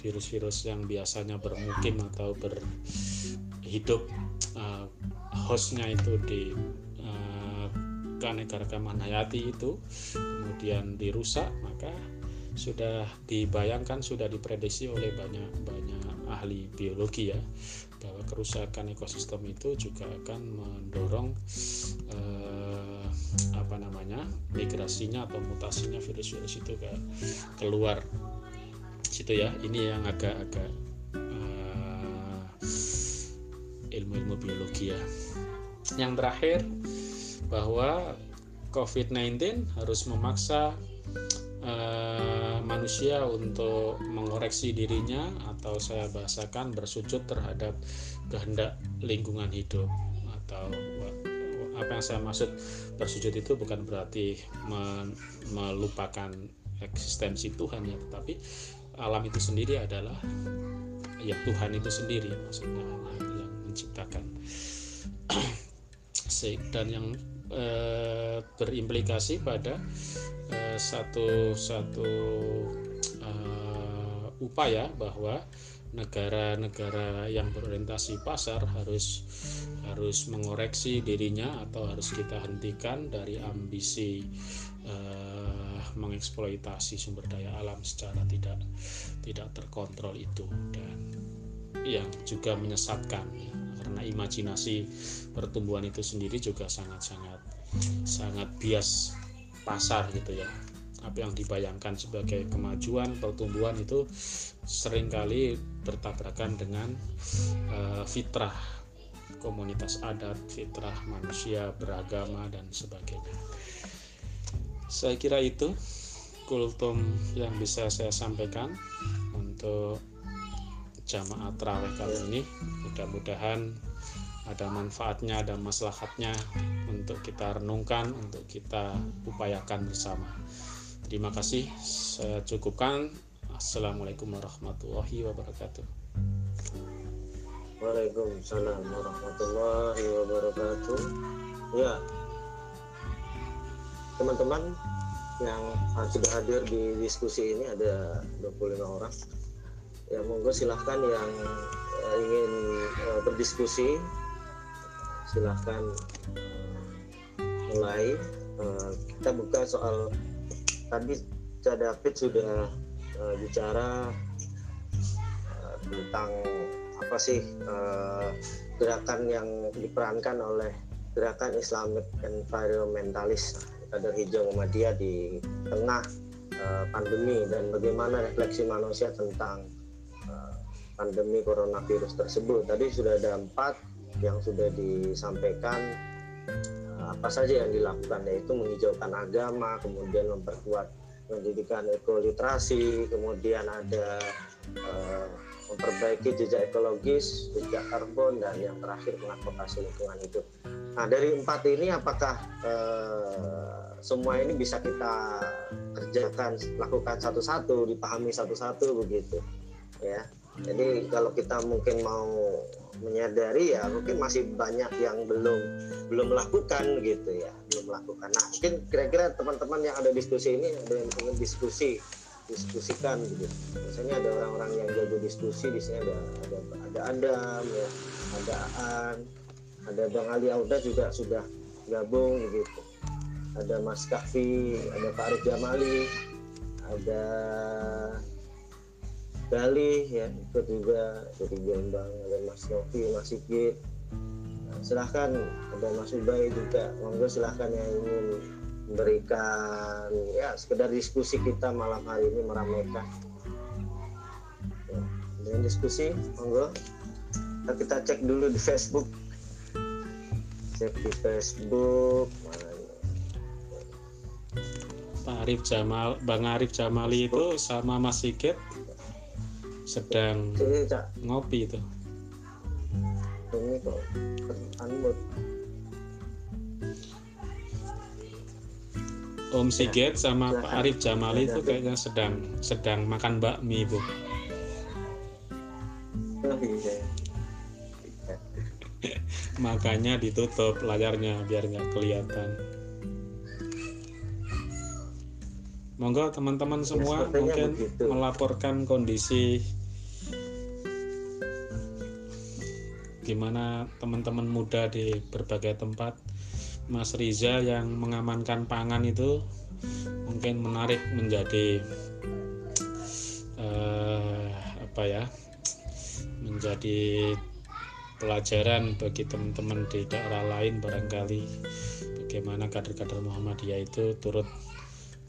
virus-virus yang biasanya bermukim atau berhidup uh, hostnya itu di uh, keanekaragaman hayati itu kemudian dirusak, maka sudah dibayangkan sudah diprediksi oleh banyak banyak ahli biologi ya bahwa kerusakan ekosistem itu juga akan mendorong eh, apa namanya migrasinya atau mutasinya virus-virus itu ke keluar situ ya. Ini yang agak-agak eh, ilmu-ilmu biologi ya. Yang terakhir bahwa COVID-19 harus memaksa uh, manusia untuk mengoreksi dirinya atau saya bahasakan bersujud terhadap kehendak lingkungan hidup atau apa yang saya maksud bersujud itu bukan berarti melupakan eksistensi Tuhan ya tetapi alam itu sendiri adalah ya Tuhan itu sendiri maksudnya yang menciptakan. [CLEARS THROAT] Dan yang e, berimplikasi pada e, satu satu e, upaya bahwa negara-negara yang berorientasi pasar harus harus mengoreksi dirinya atau harus kita hentikan dari ambisi mengeksploitasi sumber daya alam secara tidak tidak terkontrol itu dan yang juga menyesatkan ya karena imajinasi pertumbuhan itu sendiri juga sangat-sangat sangat bias pasar gitu ya apa yang dibayangkan sebagai kemajuan pertumbuhan itu sering kali bertabrakan dengan uh, fitrah komunitas adat, fitrah manusia beragama dan sebagainya. Saya kira itu kultum yang bisa saya sampaikan untuk jamaah terawih kali ini. Mudah-mudahan ada manfaatnya ada maslahatnya untuk kita renungkan untuk kita upayakan bersama. Terima kasih saya cukupkan. Assalamualaikum warahmatullahi wabarakatuh. Waalaikumsalam warahmatullahi wabarakatuh. Ya teman-teman yang sudah hadir di diskusi ini ada 25 orang. Ya monggo silahkan yang uh, ingin uh, berdiskusi silahkan mulai. Uh, kita buka soal tadi Cak David sudah bicara tentang apa sih gerakan yang diperankan oleh gerakan Islamic Environmentalist kader hijau Muhammadiyah di tengah uh, pandemi dan bagaimana refleksi manusia tentang uh, pandemi coronavirus tersebut. Tadi sudah ada empat yang sudah disampaikan uh, apa saja yang dilakukan yaitu menghijaukan agama, kemudian memperkuat pendidikan ekoliterasi, kemudian ada uh, memperbaiki jejak ekologis, jejak karbon, dan yang terakhir mengadvokasi lingkungan hidup. Nah dari empat ini apakah eh, semua ini bisa kita kerjakan, lakukan satu-satu, dipahami satu-satu begitu, ya. Jadi kalau kita mungkin mau menyadari ya mungkin masih banyak yang belum belum melakukan gitu ya belum melakukan. Nah mungkin kira-kira teman-teman yang ada diskusi ini ada yang ingin diskusi diskusikan gitu. Biasanya ada orang-orang yang jago diskusi di sini ada ada ada Adam ya, ada Aan, ada Bang Ali Auda juga sudah gabung gitu. Ada Mas Kafi, ada Pak Arif Jamali, ada Gali ya ikut juga jadi Jombang ada Mas Novi, Mas Sigit. Nah, silahkan ada Mas Ubay juga, monggo silahkan yang ingin memberikan ya sekedar diskusi kita malam hari ini meramaikan. Ya, dengan diskusi monggo. Nah, kita cek dulu di Facebook. Cek di Facebook Pak Arif Jamal Bang Arif Jamali itu sama Mas Sigit sedang ngopi itu. Ini kok unmute Om Sigit sama Pak Arif Jamali itu kayaknya sedang sedang makan bakmi bu. [LAUGHS] Makanya ditutup layarnya biar nggak kelihatan. Monggo teman-teman semua mungkin begitu. melaporkan kondisi gimana teman-teman muda di berbagai tempat Mas Riza yang mengamankan pangan itu mungkin menarik menjadi uh, apa ya menjadi pelajaran bagi teman-teman di daerah lain barangkali bagaimana kader-kader Muhammadiyah itu turut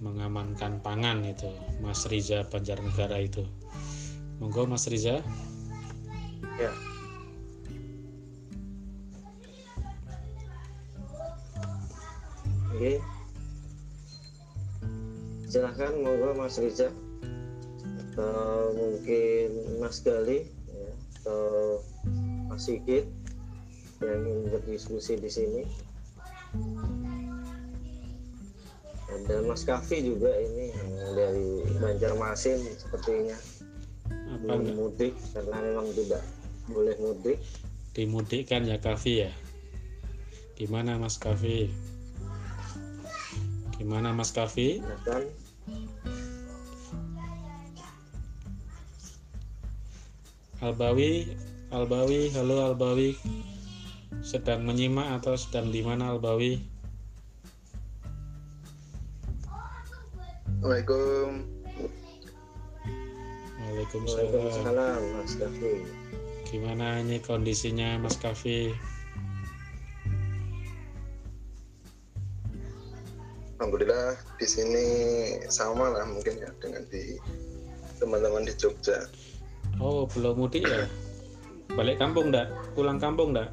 mengamankan pangan itu Mas Riza Banjarnegara itu monggo Mas Riza ya Oke. Silahkan monggo Mas Riza atau mungkin Mas Gali ya, atau Mas Sigit yang ingin berdiskusi di sini. Ada Mas Kafi juga ini yang dari Banjarmasin sepertinya Apa belum mudik karena memang tidak boleh mudik. Dimudikkan ya Kafi ya. Gimana Mas Kafi? Gimana Mas Kavi? Albawi, Albawi, halo Albawi. Sedang menyimak atau sedang di mana Albawi? Assalamualaikum. Waalaikumsalam. Waalaikumsalam Mas Kavi. Gimana ini kondisinya Mas Kavi? alhamdulillah di sini sama lah mungkin ya dengan di teman-teman di Jogja. Oh belum mudik ya? Balik kampung dak? Pulang kampung dak?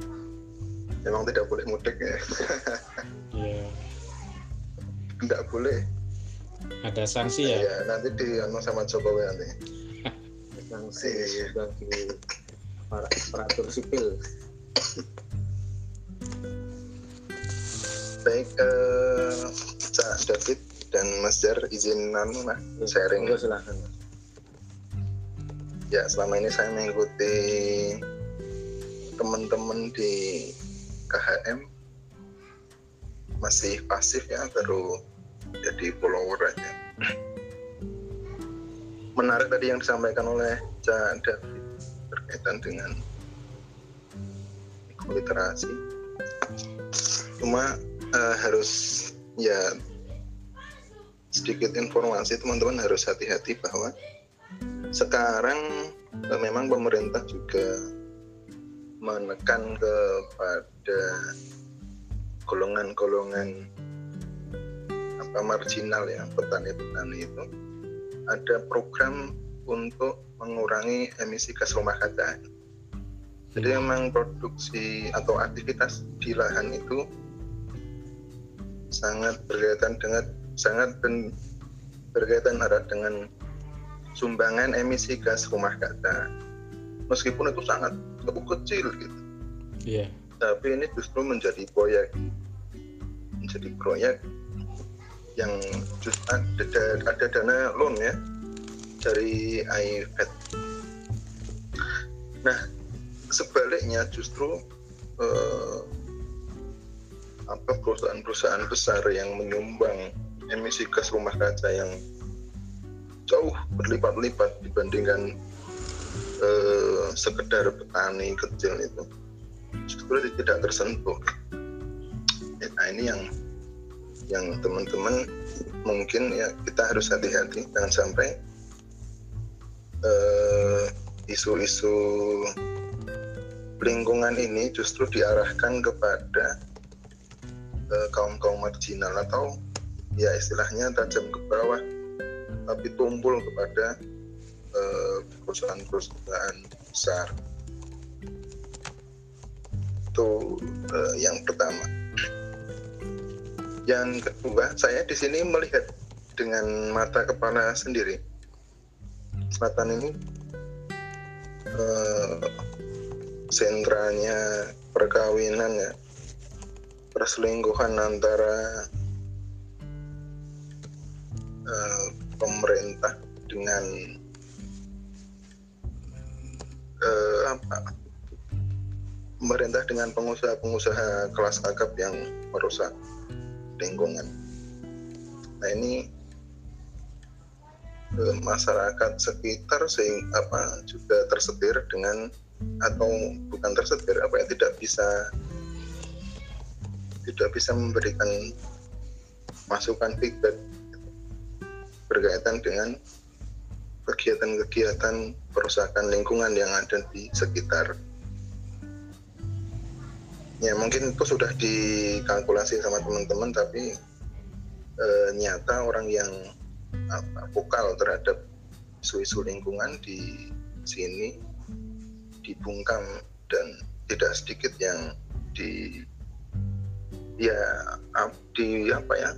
Memang tidak boleh mudik ya. Iya. Tidak boleh. Ada sanksi ya? Iya nanti di anu sama Jokowi nanti. [LAUGHS] sanksi iya. bagi para aparatur sipil. Baik, uh, Cak David dan Mas Jar izin anu lah sharing. Ya, silahkan. Ya selama ini saya mengikuti teman-teman di KHM masih pasif ya baru jadi follower aja. Menarik tadi yang disampaikan oleh Cak David berkaitan dengan literasi. Cuma uh, harus ya sedikit informasi teman-teman harus hati-hati bahwa sekarang uh, memang pemerintah juga menekan kepada golongan-golongan marginal ya petani-petani itu ada program untuk mengurangi emisi gas rumah kaca. Jadi hmm. memang produksi atau aktivitas di lahan itu sangat berkaitan dengan sangat ben, berkaitan erat dengan sumbangan emisi gas rumah kaca. Meskipun itu sangat kecil gitu. Iya. Yeah. Tapi ini justru menjadi proyek menjadi proyek yang just ada, ada dana loan ya dari IFED. Nah, sebaliknya justru eh, apa perusahaan-perusahaan besar yang menyumbang emisi gas rumah kaca yang jauh berlipat-lipat dibandingkan eh, sekedar petani kecil itu justru tidak tersentuh. Nah ini yang yang teman-teman mungkin ya kita harus hati-hati. Jangan sampai eh, isu-isu uh, lingkungan ini justru diarahkan kepada uh, kaum-kaum marginal atau ya istilahnya tajam ke bawah tapi tumpul kepada perusahaan-perusahaan besar. Itu uh, yang pertama yang kedua, saya di sini melihat dengan mata kepala sendiri. Selatan ini eh, sentranya perkawinan ya, perselingkuhan antara eh, pemerintah dengan eh, apa? Pemerintah dengan pengusaha-pengusaha kelas akap yang merusak lingkungan. Nah ini masyarakat sekitar sehingga apa juga tersetir dengan atau bukan tersetir apa ya tidak bisa tidak bisa memberikan masukan feedback berkaitan dengan kegiatan-kegiatan perusahaan lingkungan yang ada di sekitar ya mungkin itu sudah dikalkulasi sama teman-teman tapi e, nyata orang yang apa, vokal terhadap isu-isu lingkungan di sini dibungkam dan tidak sedikit yang di ya di apa ya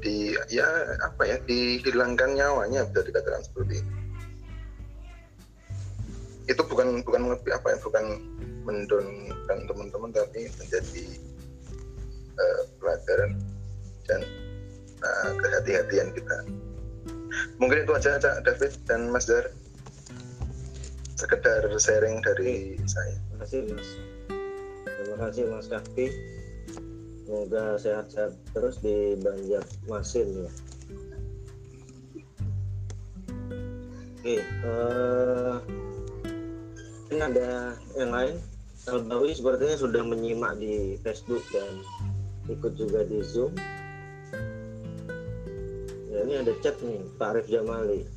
di ya apa ya dihilangkan nyawanya bisa dikatakan seperti itu itu bukan bukan lebih apa ya bukan mendonkan teman-teman tapi menjadi uh, pelajaran dan uh, kehati-hatian kita. Mungkin itu aja Cak David dan Mas Dar sekedar sharing dari saya. Terima kasih Mas. Terima kasih Mas Kafi semoga sehat-sehat terus di Banjarmasin ya. Oke uh, ini ada yang lain? Albawi sepertinya sudah menyimak di Facebook dan ikut juga di Zoom. Ya, ini ada chat nih Pak Arif Jamali.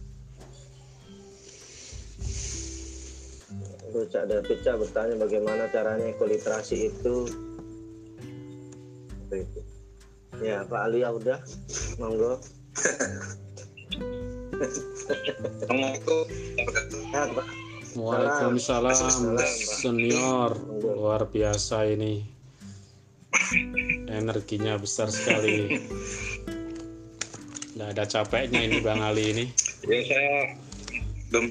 Lalu Cak David Cak bertanya bagaimana caranya ekoliterasi itu. Itu? Ya Pak Alia udah. Monggo. [LAUGHS] Itu ya, Pak Waalaikumsalam senior. Luar biasa ini. Energinya besar sekali nggak ada capeknya ini Bang Ali ini. Ya saya belum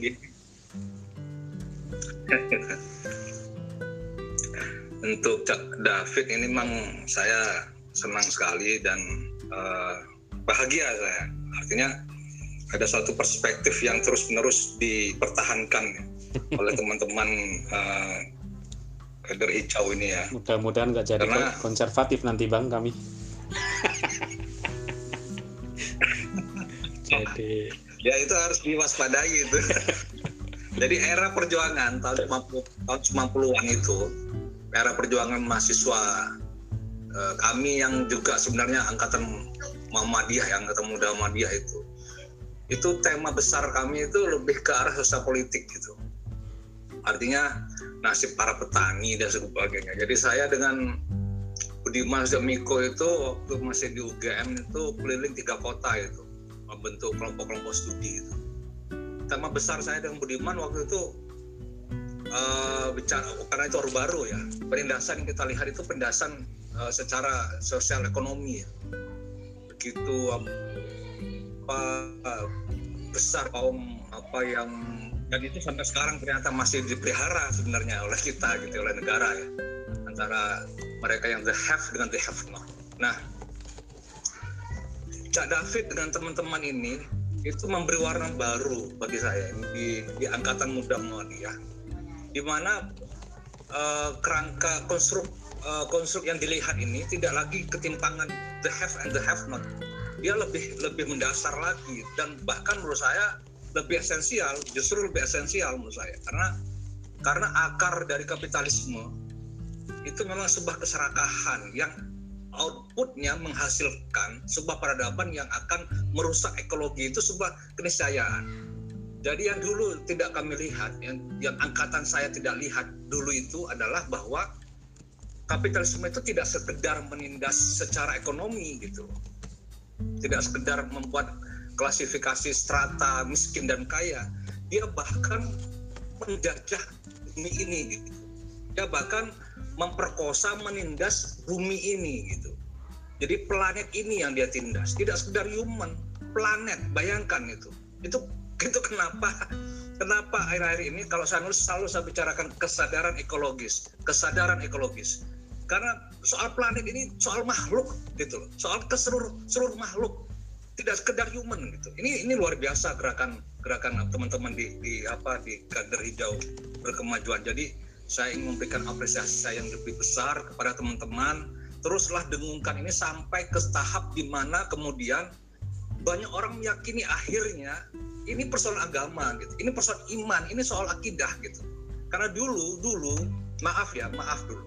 untuk David ini memang saya senang sekali dan uh, bahagia saya. Artinya ada satu perspektif yang terus menerus dipertahankan oleh teman-teman uh, kader hijau ini ya. Mudah-mudahan nggak jadi Karena... konservatif nanti bang kami. [LAUGHS] jadi ya itu harus diwaspadai itu. [LAUGHS] jadi era perjuangan tahun 50 tahun 90-an itu era perjuangan mahasiswa eh, kami yang juga sebenarnya angkatan Muhammadiyah yang angkatan muda Muhammadiyah itu itu tema besar kami itu lebih ke arah sosial politik gitu artinya nasib para petani dan sebagainya jadi saya dengan Budiman Miko itu waktu masih di UGM itu keliling tiga kota itu membentuk kelompok-kelompok studi itu tema besar saya dengan Budiman waktu itu uh, bicara karena itu baru baru ya penindasan yang kita lihat itu penindasan uh, secara sosial ekonomi ya. begitu apa besar kaum apa yang dan itu sampai sekarang ternyata masih dipelihara sebenarnya oleh kita gitu oleh negara ya antara mereka yang the have dengan the have not. Nah, Cak David dengan teman-teman ini itu memberi warna baru bagi saya di, di angkatan muda Muhammadiyah, di mana uh, kerangka konstruk uh, konstruk yang dilihat ini tidak lagi ketimpangan the have and the have not. Dia lebih lebih mendasar lagi dan bahkan menurut saya lebih esensial, justru lebih esensial menurut saya karena karena akar dari kapitalisme itu memang sebuah keserakahan yang outputnya menghasilkan sebuah peradaban yang akan merusak ekologi itu sebuah keniscayaan. Jadi yang dulu tidak kami lihat, yang, yang angkatan saya tidak lihat dulu itu adalah bahwa kapitalisme itu tidak sekedar menindas secara ekonomi gitu, tidak sekedar membuat klasifikasi strata miskin dan kaya, dia bahkan menjajah bumi ini gitu. Dia bahkan memperkosa menindas bumi ini gitu. Jadi planet ini yang dia tindas tidak sekedar human planet bayangkan itu. Itu [LAUGHS] itu kenapa kenapa akhir-akhir ini kalau saya nulis selalu saya bicarakan kesadaran ekologis kesadaran ekologis. Karena soal planet ini soal makhluk gitu loh. Soal ke seluruh seluruh makhluk tidak sekedar human gitu. Ini ini luar biasa gerakan gerakan teman-teman di, di apa di kader hijau berkemajuan. Jadi saya ingin memberikan apresiasi saya yang lebih besar kepada teman-teman. Teruslah dengungkan ini sampai ke tahap di mana kemudian banyak orang meyakini akhirnya ini persoalan agama gitu ini persoalan iman ini soal akidah gitu. Karena dulu dulu maaf ya maaf dulu.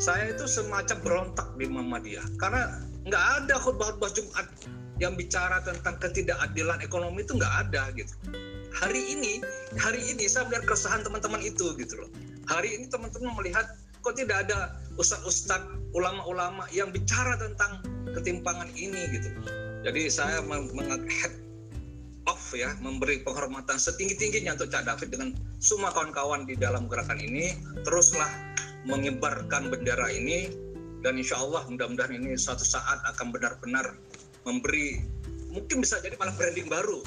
Saya itu semacam berontak di Muhammadiyah. Karena nggak ada khutbah-khutbah Jumat yang bicara tentang ketidakadilan ekonomi itu nggak ada gitu. Hari ini hari ini saya melihat keresahan teman-teman itu gitu loh. Hari ini teman-teman melihat kok tidak ada ustadz-ustadz ulama-ulama yang bicara tentang ketimpangan ini gitu. Jadi saya menghead off ya memberi penghormatan setinggi-tingginya untuk Cak David dengan semua kawan-kawan di dalam gerakan ini. Teruslah mengibarkan bendera ini dan insya Allah mudah-mudahan ini suatu saat akan benar-benar memberi mungkin bisa jadi malah branding baru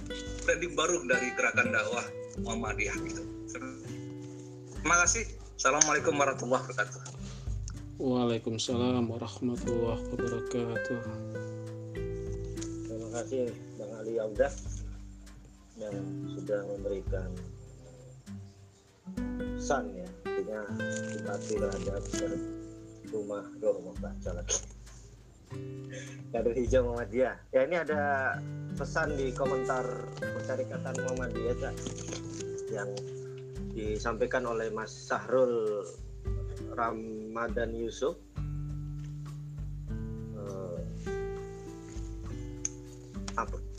branding baru dari gerakan dakwah Muhammadiyah gitu Terima kasih. Assalamualaikum warahmatullahi wabarakatuh. Waalaikumsalam warahmatullahi wabarakatuh. Terima kasih Bang Ali Audah yang sudah memberikan pesan ya, artinya simpati terhadap rumah doh mau baca lagi. Kader hijau Muhammadiyah. Ya ini ada pesan di komentar persyarikatan Muhammadiyah Cak, yang disampaikan oleh Mas Sahrul Ramadan Yusuf. Uh,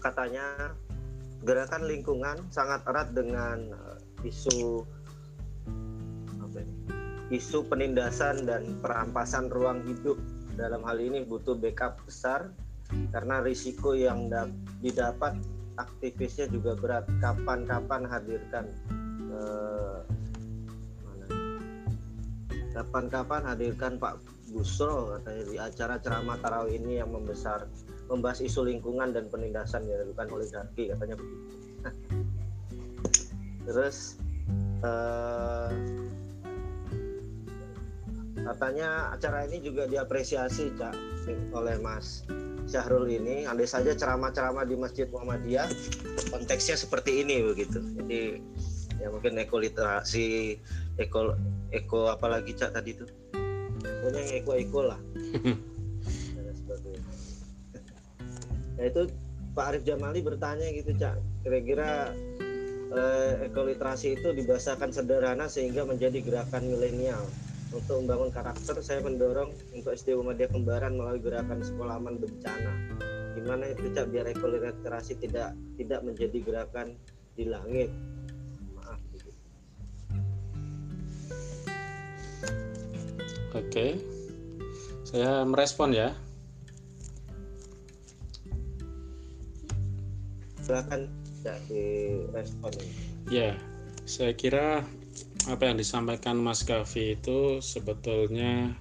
katanya? Gerakan lingkungan sangat erat dengan uh, isu isu penindasan dan perampasan ruang hidup dalam hal ini butuh backup besar karena risiko yang didapat aktivisnya juga berat kapan-kapan hadirkan Eh, kapan-kapan hadirkan Pak Busro katanya di acara ceramah tarawih ini yang membesar membahas isu lingkungan dan penindasan yang dilakukan oleh Darki katanya begitu. [LAUGHS] Terus uh, katanya acara ini juga diapresiasi Cak oleh Mas Syahrul ini. Andai saja ceramah-ceramah di Masjid Muhammadiyah konteksnya seperti ini begitu. Jadi ya mungkin eko literasi eko eko apalagi cak tadi itu? Pokoknya eko eko lah. [LAUGHS] Nah itu Pak Arif Jamali bertanya gitu cak. Kira-kira eh, ekoliterasi itu dibahasakan sederhana sehingga menjadi gerakan milenial untuk membangun karakter saya mendorong untuk SD Muhammadiyah Kembaran melalui gerakan sekolah aman bencana gimana itu cak biar ekoliterasi tidak tidak menjadi gerakan di langit maaf. Oke, saya merespon ya. silakan tidak direspon. Ya, saya kira apa yang disampaikan Mas Kavi itu sebetulnya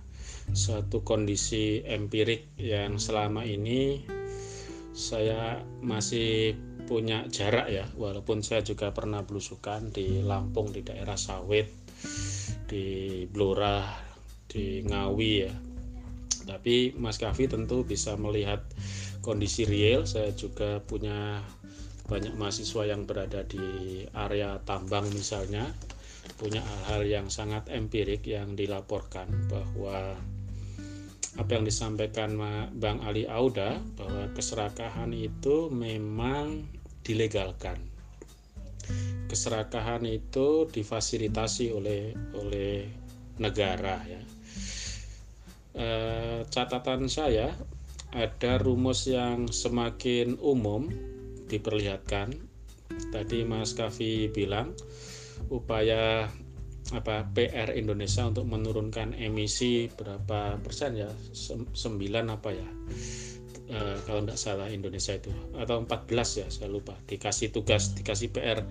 suatu kondisi empirik yang selama ini saya masih punya jarak ya, walaupun saya juga pernah belusukan di Lampung di daerah Sawit, di Blora, di Ngawi ya. Tapi Mas Kavi tentu bisa melihat kondisi real. Saya juga punya banyak mahasiswa yang berada di area tambang misalnya punya hal-hal yang sangat empirik yang dilaporkan bahwa apa yang disampaikan Bang Ali Auda bahwa keserakahan itu memang dilegalkan. Keserakahan itu difasilitasi oleh oleh negara ya. E, catatan saya ada rumus yang semakin umum diperlihatkan. Tadi Mas Kavi bilang upaya apa PR Indonesia untuk menurunkan emisi berapa persen ya? 9 apa ya? E, kalau tidak salah Indonesia itu. Atau 14 ya saya lupa. Dikasih tugas dikasih PR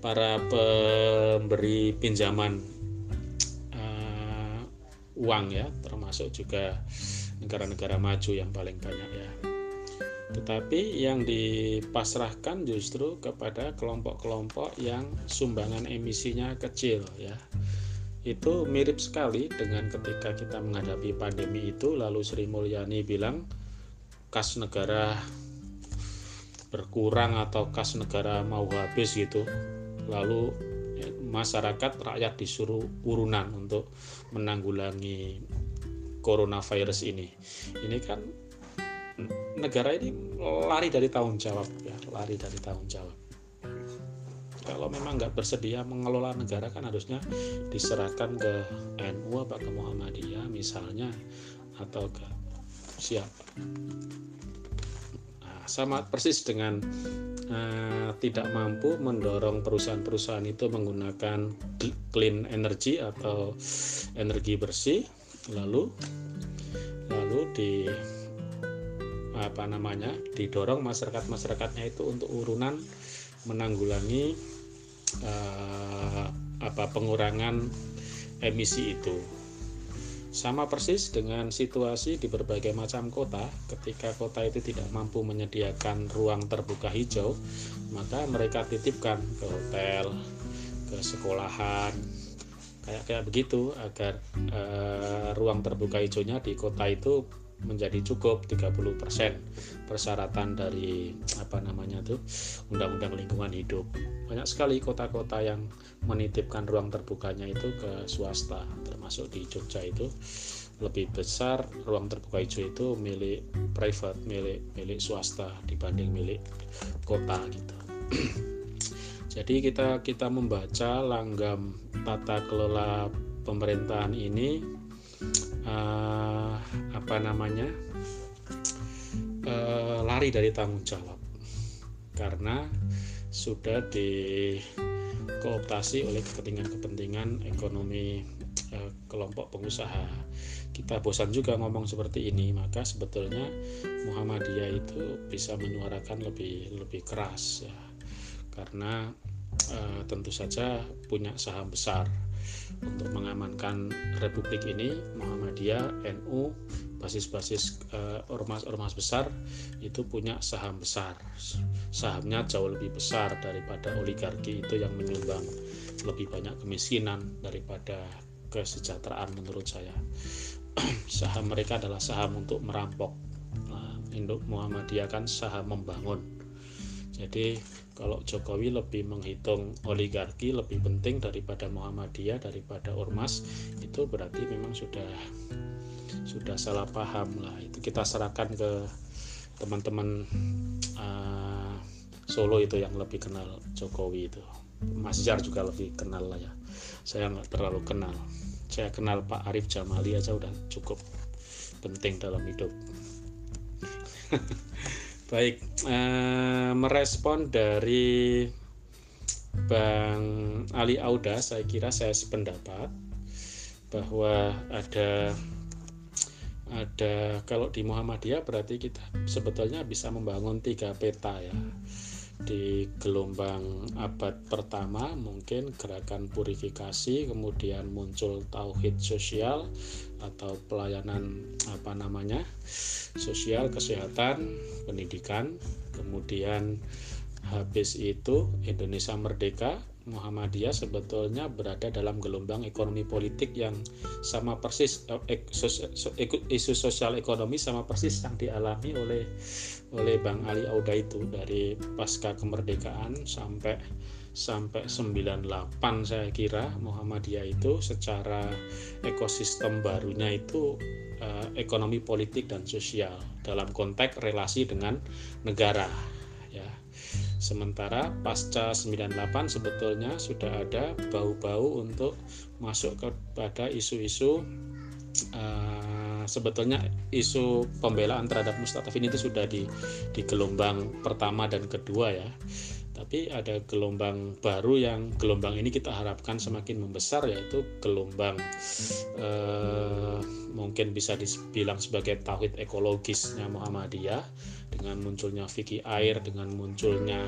para pemberi pinjaman e, uang ya. Termasuk juga negara-negara maju yang paling banyak ya tetapi yang dipasrahkan justru kepada kelompok-kelompok yang sumbangan emisinya kecil ya. Itu mirip sekali dengan ketika kita menghadapi pandemi itu lalu Sri Mulyani bilang kas negara berkurang atau kas negara mau habis gitu. Lalu ya, masyarakat rakyat disuruh urunan untuk menanggulangi coronavirus ini. Ini kan negara ini lari dari tanggung jawab ya lari dari tanggung jawab. Kalau memang nggak bersedia mengelola negara kan harusnya diserahkan ke NU apa ke Muhammadiyah misalnya atau ke siapa. Nah, sama persis dengan uh, tidak mampu mendorong perusahaan-perusahaan itu menggunakan clean energy atau energi bersih lalu lalu di apa namanya didorong masyarakat masyarakatnya itu untuk urunan menanggulangi uh, apa pengurangan emisi itu. Sama persis dengan situasi di berbagai macam kota ketika kota itu tidak mampu menyediakan ruang terbuka hijau maka mereka titipkan ke hotel ke sekolahan kayak kayak begitu agar uh, ruang terbuka hijaunya di kota itu menjadi cukup 30% persyaratan dari apa namanya tuh undang-undang lingkungan hidup. Banyak sekali kota-kota yang menitipkan ruang terbukanya itu ke swasta termasuk di Jogja itu. Lebih besar ruang terbuka hijau itu milik private milik milik swasta dibanding milik kota gitu. [CLEARS THROAT] Jadi kita kita membaca langgam tata kelola pemerintahan ini uh, apa namanya uh, lari dari tanggung jawab karena sudah dikooptasi oleh kepentingan-kepentingan ekonomi uh, kelompok pengusaha. Kita bosan juga ngomong seperti ini, maka sebetulnya Muhammadiyah itu bisa menyuarakan lebih lebih keras ya. Karena uh, tentu saja punya saham besar untuk mengamankan republik ini Muhammadiyah NU basis-basis uh, ormas-ormas besar itu punya saham besar. Sahamnya jauh lebih besar daripada oligarki itu yang menyumbang lebih banyak kemiskinan daripada kesejahteraan menurut saya. [CLEARS THROAT] Saham mereka adalah saham untuk merampok. Nah, Induk Muhammadiyah kan saham membangun. Jadi kalau Jokowi lebih menghitung oligarki lebih penting daripada Muhammadiyah daripada ormas itu berarti memang sudah sudah salah paham lah. Itu kita serahkan ke teman-teman uh, Solo itu yang lebih kenal Jokowi itu. Mas Jar juga lebih kenal lah ya. Saya nggak terlalu kenal. Saya kenal Pak Arif Jamali aja udah cukup penting dalam hidup [LAUGHS] baik uh, merespon dari Bang Ali Auda saya kira saya sependapat bahwa ada ada kalau di Muhammadiyah berarti kita sebetulnya bisa membangun tiga peta ya di gelombang abad pertama mungkin gerakan purifikasi kemudian muncul tauhid sosial atau pelayanan apa namanya sosial kesehatan pendidikan. Kemudian habis itu Indonesia merdeka Muhammadiyah sebetulnya berada dalam gelombang ekonomi politik yang sama persis eh, isu sosial ekonomi sama persis yang dialami oleh oleh Bang Ali Auda itu dari pasca kemerdekaan sampai sampai 98 saya kira Muhammadiyah itu secara ekosistem barunya itu eh, ekonomi politik dan sosial dalam konteks relasi dengan negara Sementara pasca 98 sebetulnya sudah ada bau-bau untuk masuk kepada isu-isu uh, sebetulnya isu pembelaan terhadap Mustafin itu sudah di di gelombang pertama dan kedua ya. Tapi ada gelombang baru yang gelombang ini kita harapkan semakin membesar yaitu gelombang uh, mungkin bisa dibilang sebagai tauhid ekologisnya Muhammadiyah dengan munculnya fikih air dengan munculnya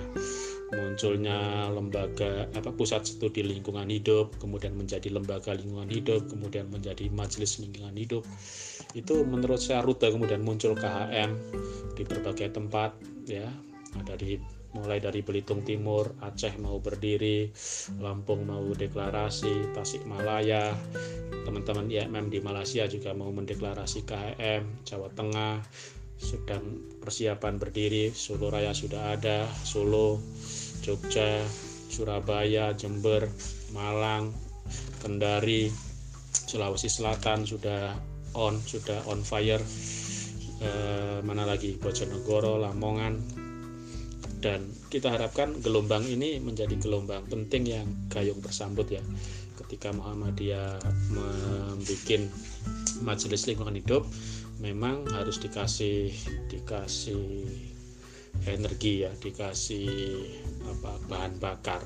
munculnya lembaga apa pusat studi lingkungan hidup kemudian menjadi lembaga lingkungan hidup kemudian menjadi majelis lingkungan hidup. Itu menurut saya rute kemudian muncul KHM di berbagai tempat ya. Dari mulai dari Belitung Timur, Aceh mau berdiri, Lampung mau deklarasi, Tasikmalaya, teman-teman IMM di Malaysia juga mau mendeklarasi KHM, Jawa Tengah, sedang persiapan berdiri Solo Raya sudah ada Solo Jogja Surabaya Jember Malang Kendari Sulawesi Selatan sudah on sudah on fire. E, mana lagi? Bojonegoro Lamongan dan kita harapkan gelombang ini menjadi gelombang penting yang gayung bersambut ya. Ketika Muhammadiyah membuat majelis lingkungan hidup memang harus dikasih dikasih energi ya dikasih apa bahan bakar.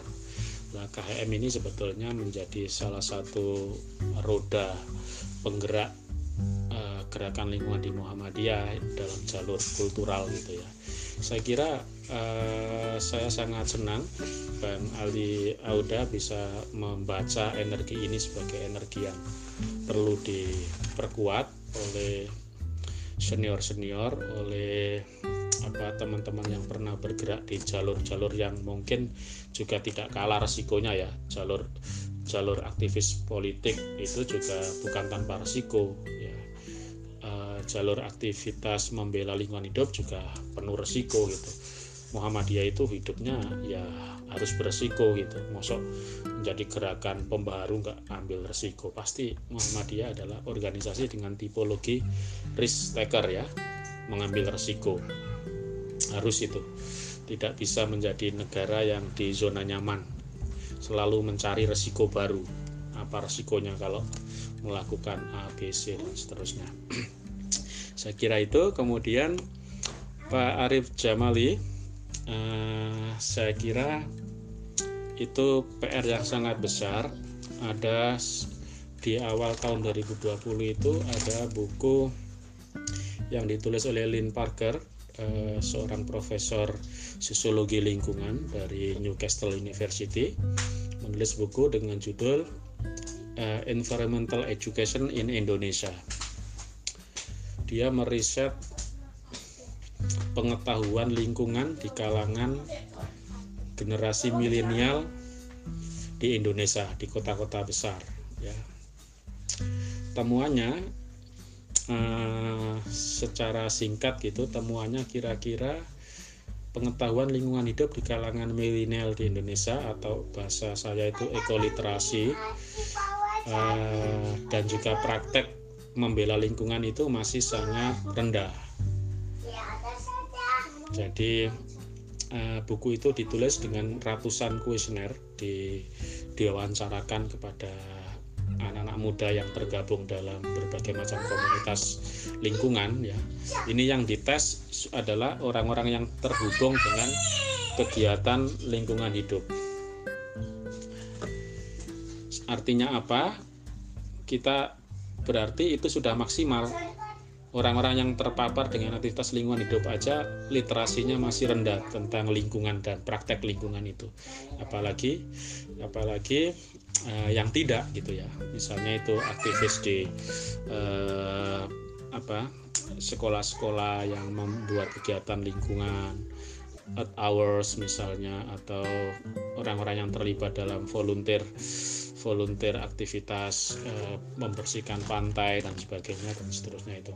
Nah KHM ini sebetulnya menjadi salah satu roda penggerak uh, gerakan lingkungan di Muhammadiyah dalam jalur kultural gitu ya saya kira uh, saya sangat senang Bang Ali Auda bisa membaca energi ini sebagai energi yang perlu diperkuat oleh senior-senior oleh apa teman-teman yang pernah bergerak di jalur-jalur yang mungkin juga tidak kalah resikonya ya. Jalur jalur aktivis politik itu juga bukan tanpa resiko ya jalur aktivitas membela lingkungan hidup juga penuh resiko gitu. Muhammadiyah itu hidupnya ya harus beresiko gitu. Mosok menjadi gerakan pembaharu nggak ambil resiko. Pasti Muhammadiyah adalah organisasi dengan tipologi risk taker ya mengambil resiko. Harus itu. Tidak bisa menjadi negara yang di zona nyaman. Selalu mencari resiko baru. Apa resikonya kalau melakukan A, B, C dan seterusnya [CLEARS THROAT] saya kira itu. Kemudian Pak Arif Jamali uh, saya kira itu PR yang sangat besar. Ada di awal tahun 2020 itu ada buku yang ditulis oleh Lynn Parker uh, seorang profesor sosiologi lingkungan dari Newcastle University. Menulis buku dengan judul uh, Environmental Education in Indonesia dia meriset pengetahuan lingkungan di kalangan generasi milenial di Indonesia di kota-kota besar ya. Temuannya eh, secara singkat gitu temuannya kira-kira pengetahuan lingkungan hidup di kalangan milenial di Indonesia atau bahasa saya itu ekoliterasi eh, dan juga praktek membela lingkungan itu masih sangat rendah Jadi uh, buku itu ditulis dengan ratusan kuesioner di diwawancarakan kepada anak-anak muda yang tergabung dalam berbagai macam komunitas lingkungan ya. Ini yang dites adalah orang-orang yang terhubung dengan kegiatan lingkungan hidup. Artinya apa? Kita berarti itu sudah maksimal. Orang-orang yang terpapar dengan aktivitas lingkungan hidup aja literasinya masih rendah tentang lingkungan dan praktek lingkungan itu. Apalagi apalagi uh, yang tidak gitu ya. Misalnya itu aktivis di uh, apa sekolah-sekolah yang membuat kegiatan lingkungan at hours misalnya atau orang-orang yang terlibat dalam volunteer volunteer aktivitas eh, membersihkan pantai dan sebagainya dan seterusnya itu.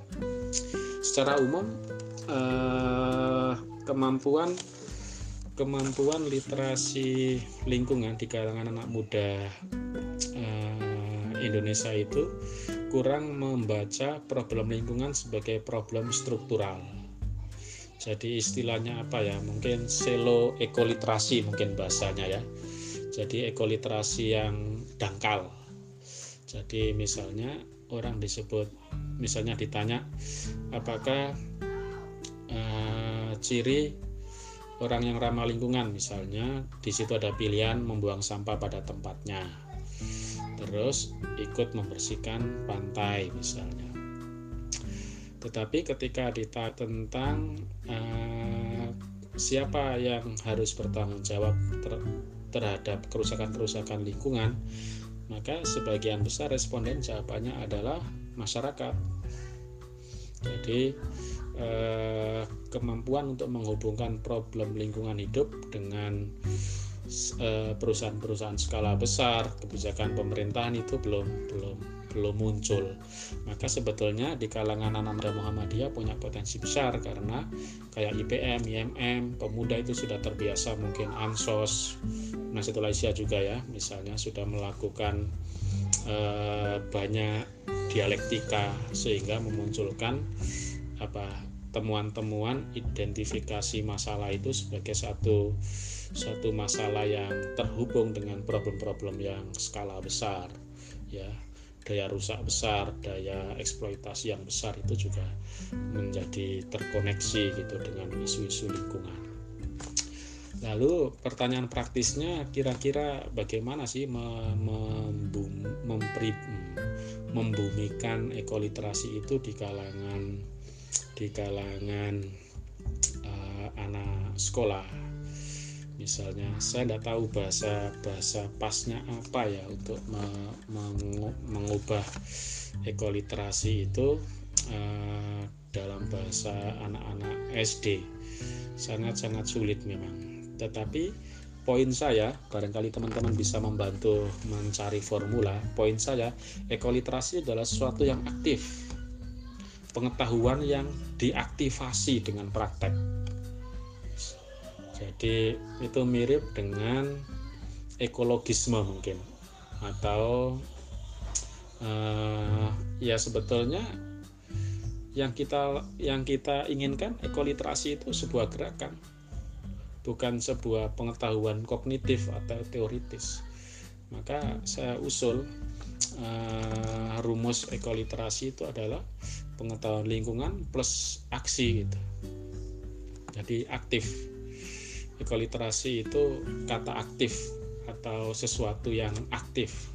Secara umum eh, kemampuan kemampuan literasi lingkungan di kalangan anak muda eh, Indonesia itu kurang membaca problem lingkungan sebagai problem struktural. Jadi istilahnya apa ya? Mungkin selo ekoliterasi mungkin bahasanya ya jadi ekoliterasi yang dangkal. Jadi misalnya orang disebut misalnya ditanya apakah uh, ciri orang yang ramah lingkungan? Misalnya di situ ada pilihan membuang sampah pada tempatnya. Terus ikut membersihkan pantai misalnya. Tetapi ketika ditanya tentang uh, siapa yang harus bertanggung jawab ter terhadap kerusakan-kerusakan lingkungan, maka sebagian besar responden jawabannya adalah masyarakat. Jadi eh, kemampuan untuk menghubungkan problem lingkungan hidup dengan eh, perusahaan-perusahaan skala besar, kebijakan pemerintahan itu belum belum belum muncul. Maka sebetulnya di kalangan anak muda Muhammadiyah punya potensi besar karena kayak IPM, IMM, pemuda itu sudah terbiasa mungkin ansos, Nasrul Asia juga ya, misalnya sudah melakukan eh, banyak dialektika sehingga memunculkan apa temuan-temuan identifikasi masalah itu sebagai satu satu masalah yang terhubung dengan problem-problem yang skala besar ya daya rusak besar, daya eksploitasi yang besar itu juga menjadi terkoneksi gitu dengan isu-isu lingkungan. Lalu pertanyaan praktisnya kira-kira bagaimana sih membum, mempri, membumikan ekoliterasi itu di kalangan di kalangan uh, anak sekolah misalnya saya tidak tahu bahasa bahasa pasnya apa ya untuk me, mengubah ekoliterasi itu uh, dalam bahasa anak-anak SD sangat-sangat sulit memang. Tetapi poin saya barangkali teman-teman bisa membantu mencari formula poin saya ekoliterasi adalah sesuatu yang aktif. Pengetahuan yang diaktifasi dengan praktek jadi itu mirip dengan ekologisme mungkin. Atau uh, ya sebetulnya yang kita yang kita inginkan ekoliterasi itu sebuah gerakan. Bukan sebuah pengetahuan kognitif atau teoritis. Maka saya usul uh, rumus ekoliterasi itu adalah pengetahuan lingkungan plus aksi gitu. Jadi aktif ekoliterasi itu kata aktif atau sesuatu yang aktif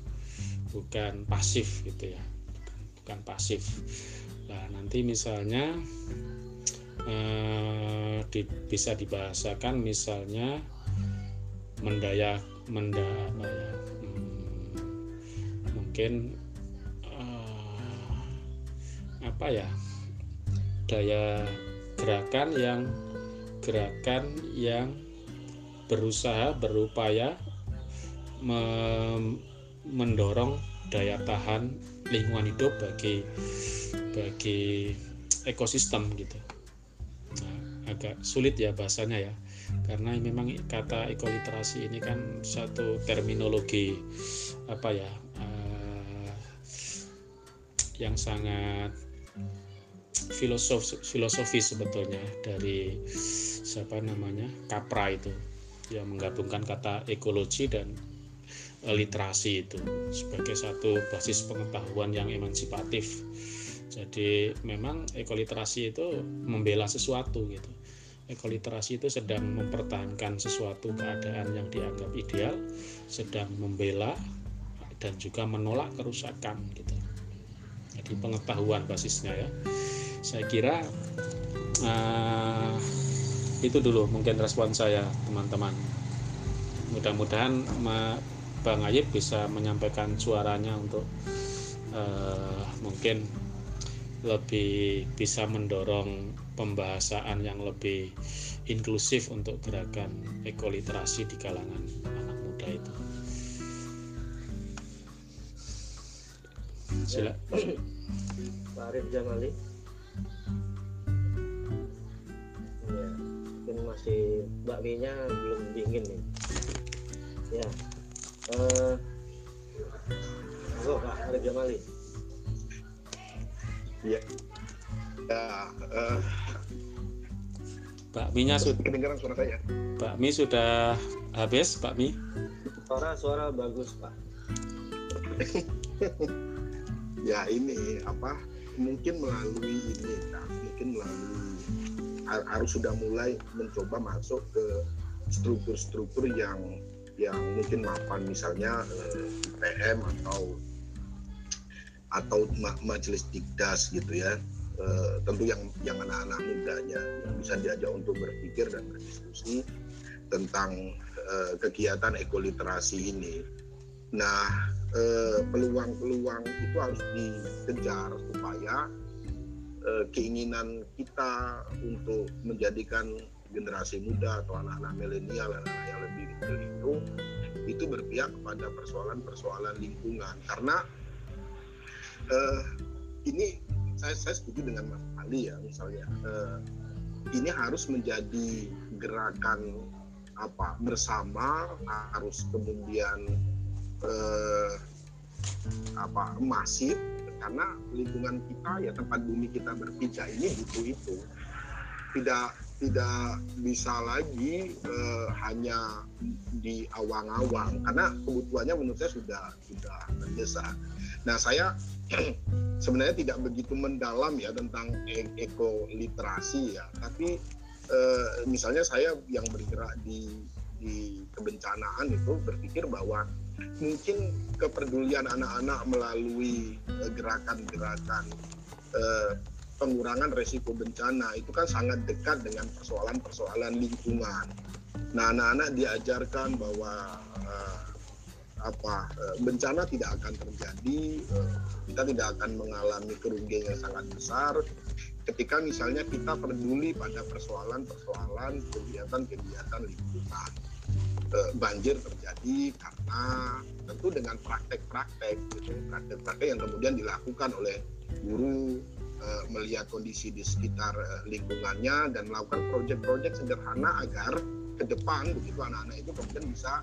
bukan pasif gitu ya. Bukan, bukan pasif. Nah nanti misalnya eh, di, bisa dibahasakan misalnya mendaya menda ya hmm, mungkin eh, apa ya daya gerakan yang gerakan yang berusaha berupaya mendorong daya tahan lingkungan hidup bagi bagi ekosistem gitu. Nah, agak sulit ya bahasanya ya karena memang kata ekoliterasi ini kan satu terminologi apa ya uh, yang sangat filosof filosofi sebetulnya dari siapa namanya Kapra itu yang menggabungkan kata ekologi dan literasi itu sebagai satu basis pengetahuan yang emansipatif. Jadi memang ekoliterasi itu membela sesuatu gitu. Ekoliterasi itu sedang mempertahankan sesuatu keadaan yang dianggap ideal, sedang membela dan juga menolak kerusakan gitu. Jadi pengetahuan basisnya ya. Saya kira uh, itu dulu mungkin respon saya teman-teman. Mudah-mudahan Bang Ayib bisa menyampaikan suaranya untuk uh, mungkin lebih bisa mendorong pembahasan yang lebih inklusif untuk gerakan ekoliterasi di kalangan anak muda itu. Sila. Pak Arif Jamali. Masih bakminya belum dingin nih. Ya, uh, Pak Arif Jamali iya. Ya uh, Pak Minya sudah kedengaran suara saya? Pak Mi sudah habis Pak Mi suara suara bagus Pak. [LAUGHS] Ya ini apa mungkin melalui ini nah, mungkin melalui harus sudah mulai mencoba masuk ke struktur-struktur yang yang mungkin mapan misalnya eh, PM atau atau majelis dikdas gitu ya eh, tentu yang yang anak-anak mudanya yang bisa diajak untuk berpikir dan berdiskusi tentang eh, kegiatan ekoliterasi ini. Nah peluang-peluang itu harus dikejar supaya keinginan kita untuk menjadikan generasi muda atau anak-anak milenial, anak-anak yang lebih kecil itu itu berpihak kepada persoalan-persoalan lingkungan. Karena uh, ini saya, saya setuju dengan Mas Ali ya misalnya uh, ini harus menjadi gerakan apa bersama harus kemudian uh, apa masif karena lingkungan kita ya tempat bumi kita berpijak ini butuh itu. Tidak tidak bisa lagi uh, hanya di awang-awang. Karena kebutuhannya menurut saya sudah sudah mendesak. Nah saya [CLEARS THROAT] sebenarnya tidak begitu mendalam ya tentang e ekoliterasi ya, tapi uh, misalnya saya yang bergerak di di kebencanaan itu berpikir bahwa mungkin kepedulian anak-anak melalui eh, gerakan-gerakan uh, pengurangan resiko bencana itu kan sangat dekat dengan persoalan-persoalan lingkungan. Nah, anak-anak diajarkan bahwa uh, apa uh, bencana tidak akan terjadi, uh, kita tidak akan mengalami kerugian yang sangat besar ketika misalnya kita peduli pada persoalan-persoalan kegiatan-kegiatan lingkungan. Uh, banjir terjadi karena tentu dengan praktek-praktek, gitu, praktek-praktek yang kemudian dilakukan oleh guru, uh, melihat kondisi di sekitar uh, lingkungannya dan melakukan proyek-proyek sederhana agar ke depan begitu anak-anak itu kemudian bisa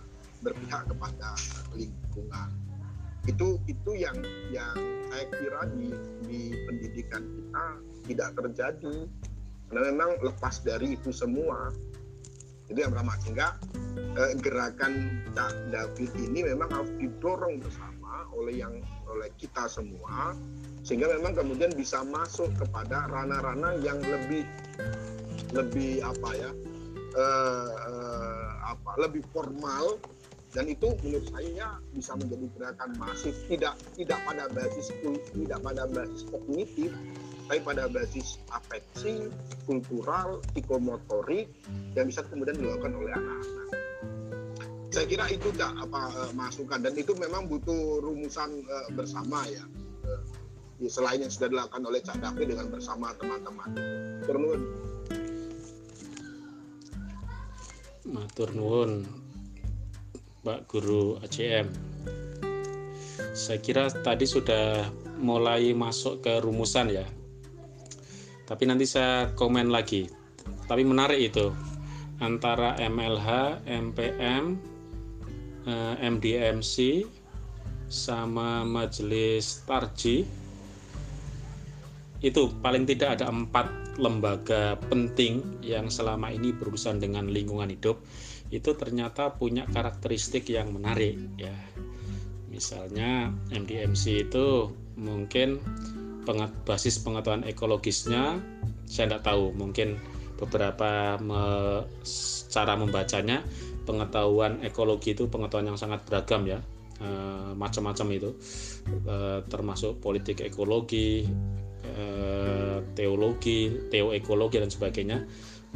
berpihak kepada lingkungan. Itu itu yang yang saya kira di di pendidikan kita tidak terjadi. Karena memang lepas dari itu semua itu yang pertama sehingga eh, gerakan Cak David ini memang harus didorong bersama oleh yang oleh kita semua sehingga memang kemudian bisa masuk kepada ranah-ranah yang lebih lebih apa ya uh, uh, apa lebih formal. Dan itu menurut saya bisa menjadi gerakan masif tidak tidak pada basis tidak pada basis kognitif tapi pada basis afeksi kultural psikomotorik yang bisa kemudian dilakukan oleh anak-anak saya kira itu tak apa uh, masukan dan itu memang butuh rumusan uh, bersama ya Ya, selain yang sudah dilakukan oleh Cak Davi dengan bersama teman-teman. Turnuun. Matur nuwun Pak Guru ACM. Saya kira tadi sudah mulai masuk ke rumusan ya. Tapi nanti saya komen lagi. Tapi menarik itu. Antara MLH, MPM, eh, MDMC sama Majelis Tarji. Itu paling tidak ada empat lembaga penting yang selama ini berurusan dengan lingkungan hidup. Itu ternyata punya karakteristik yang menarik ya. Misalnya MDMC itu mungkin basis pengetahuan ekologisnya saya tidak tahu mungkin beberapa me, cara membacanya pengetahuan ekologi itu pengetahuan yang sangat beragam ya e, macam-macam itu e, termasuk politik ekologi Eh, teologi, teoekologi dan sebagainya.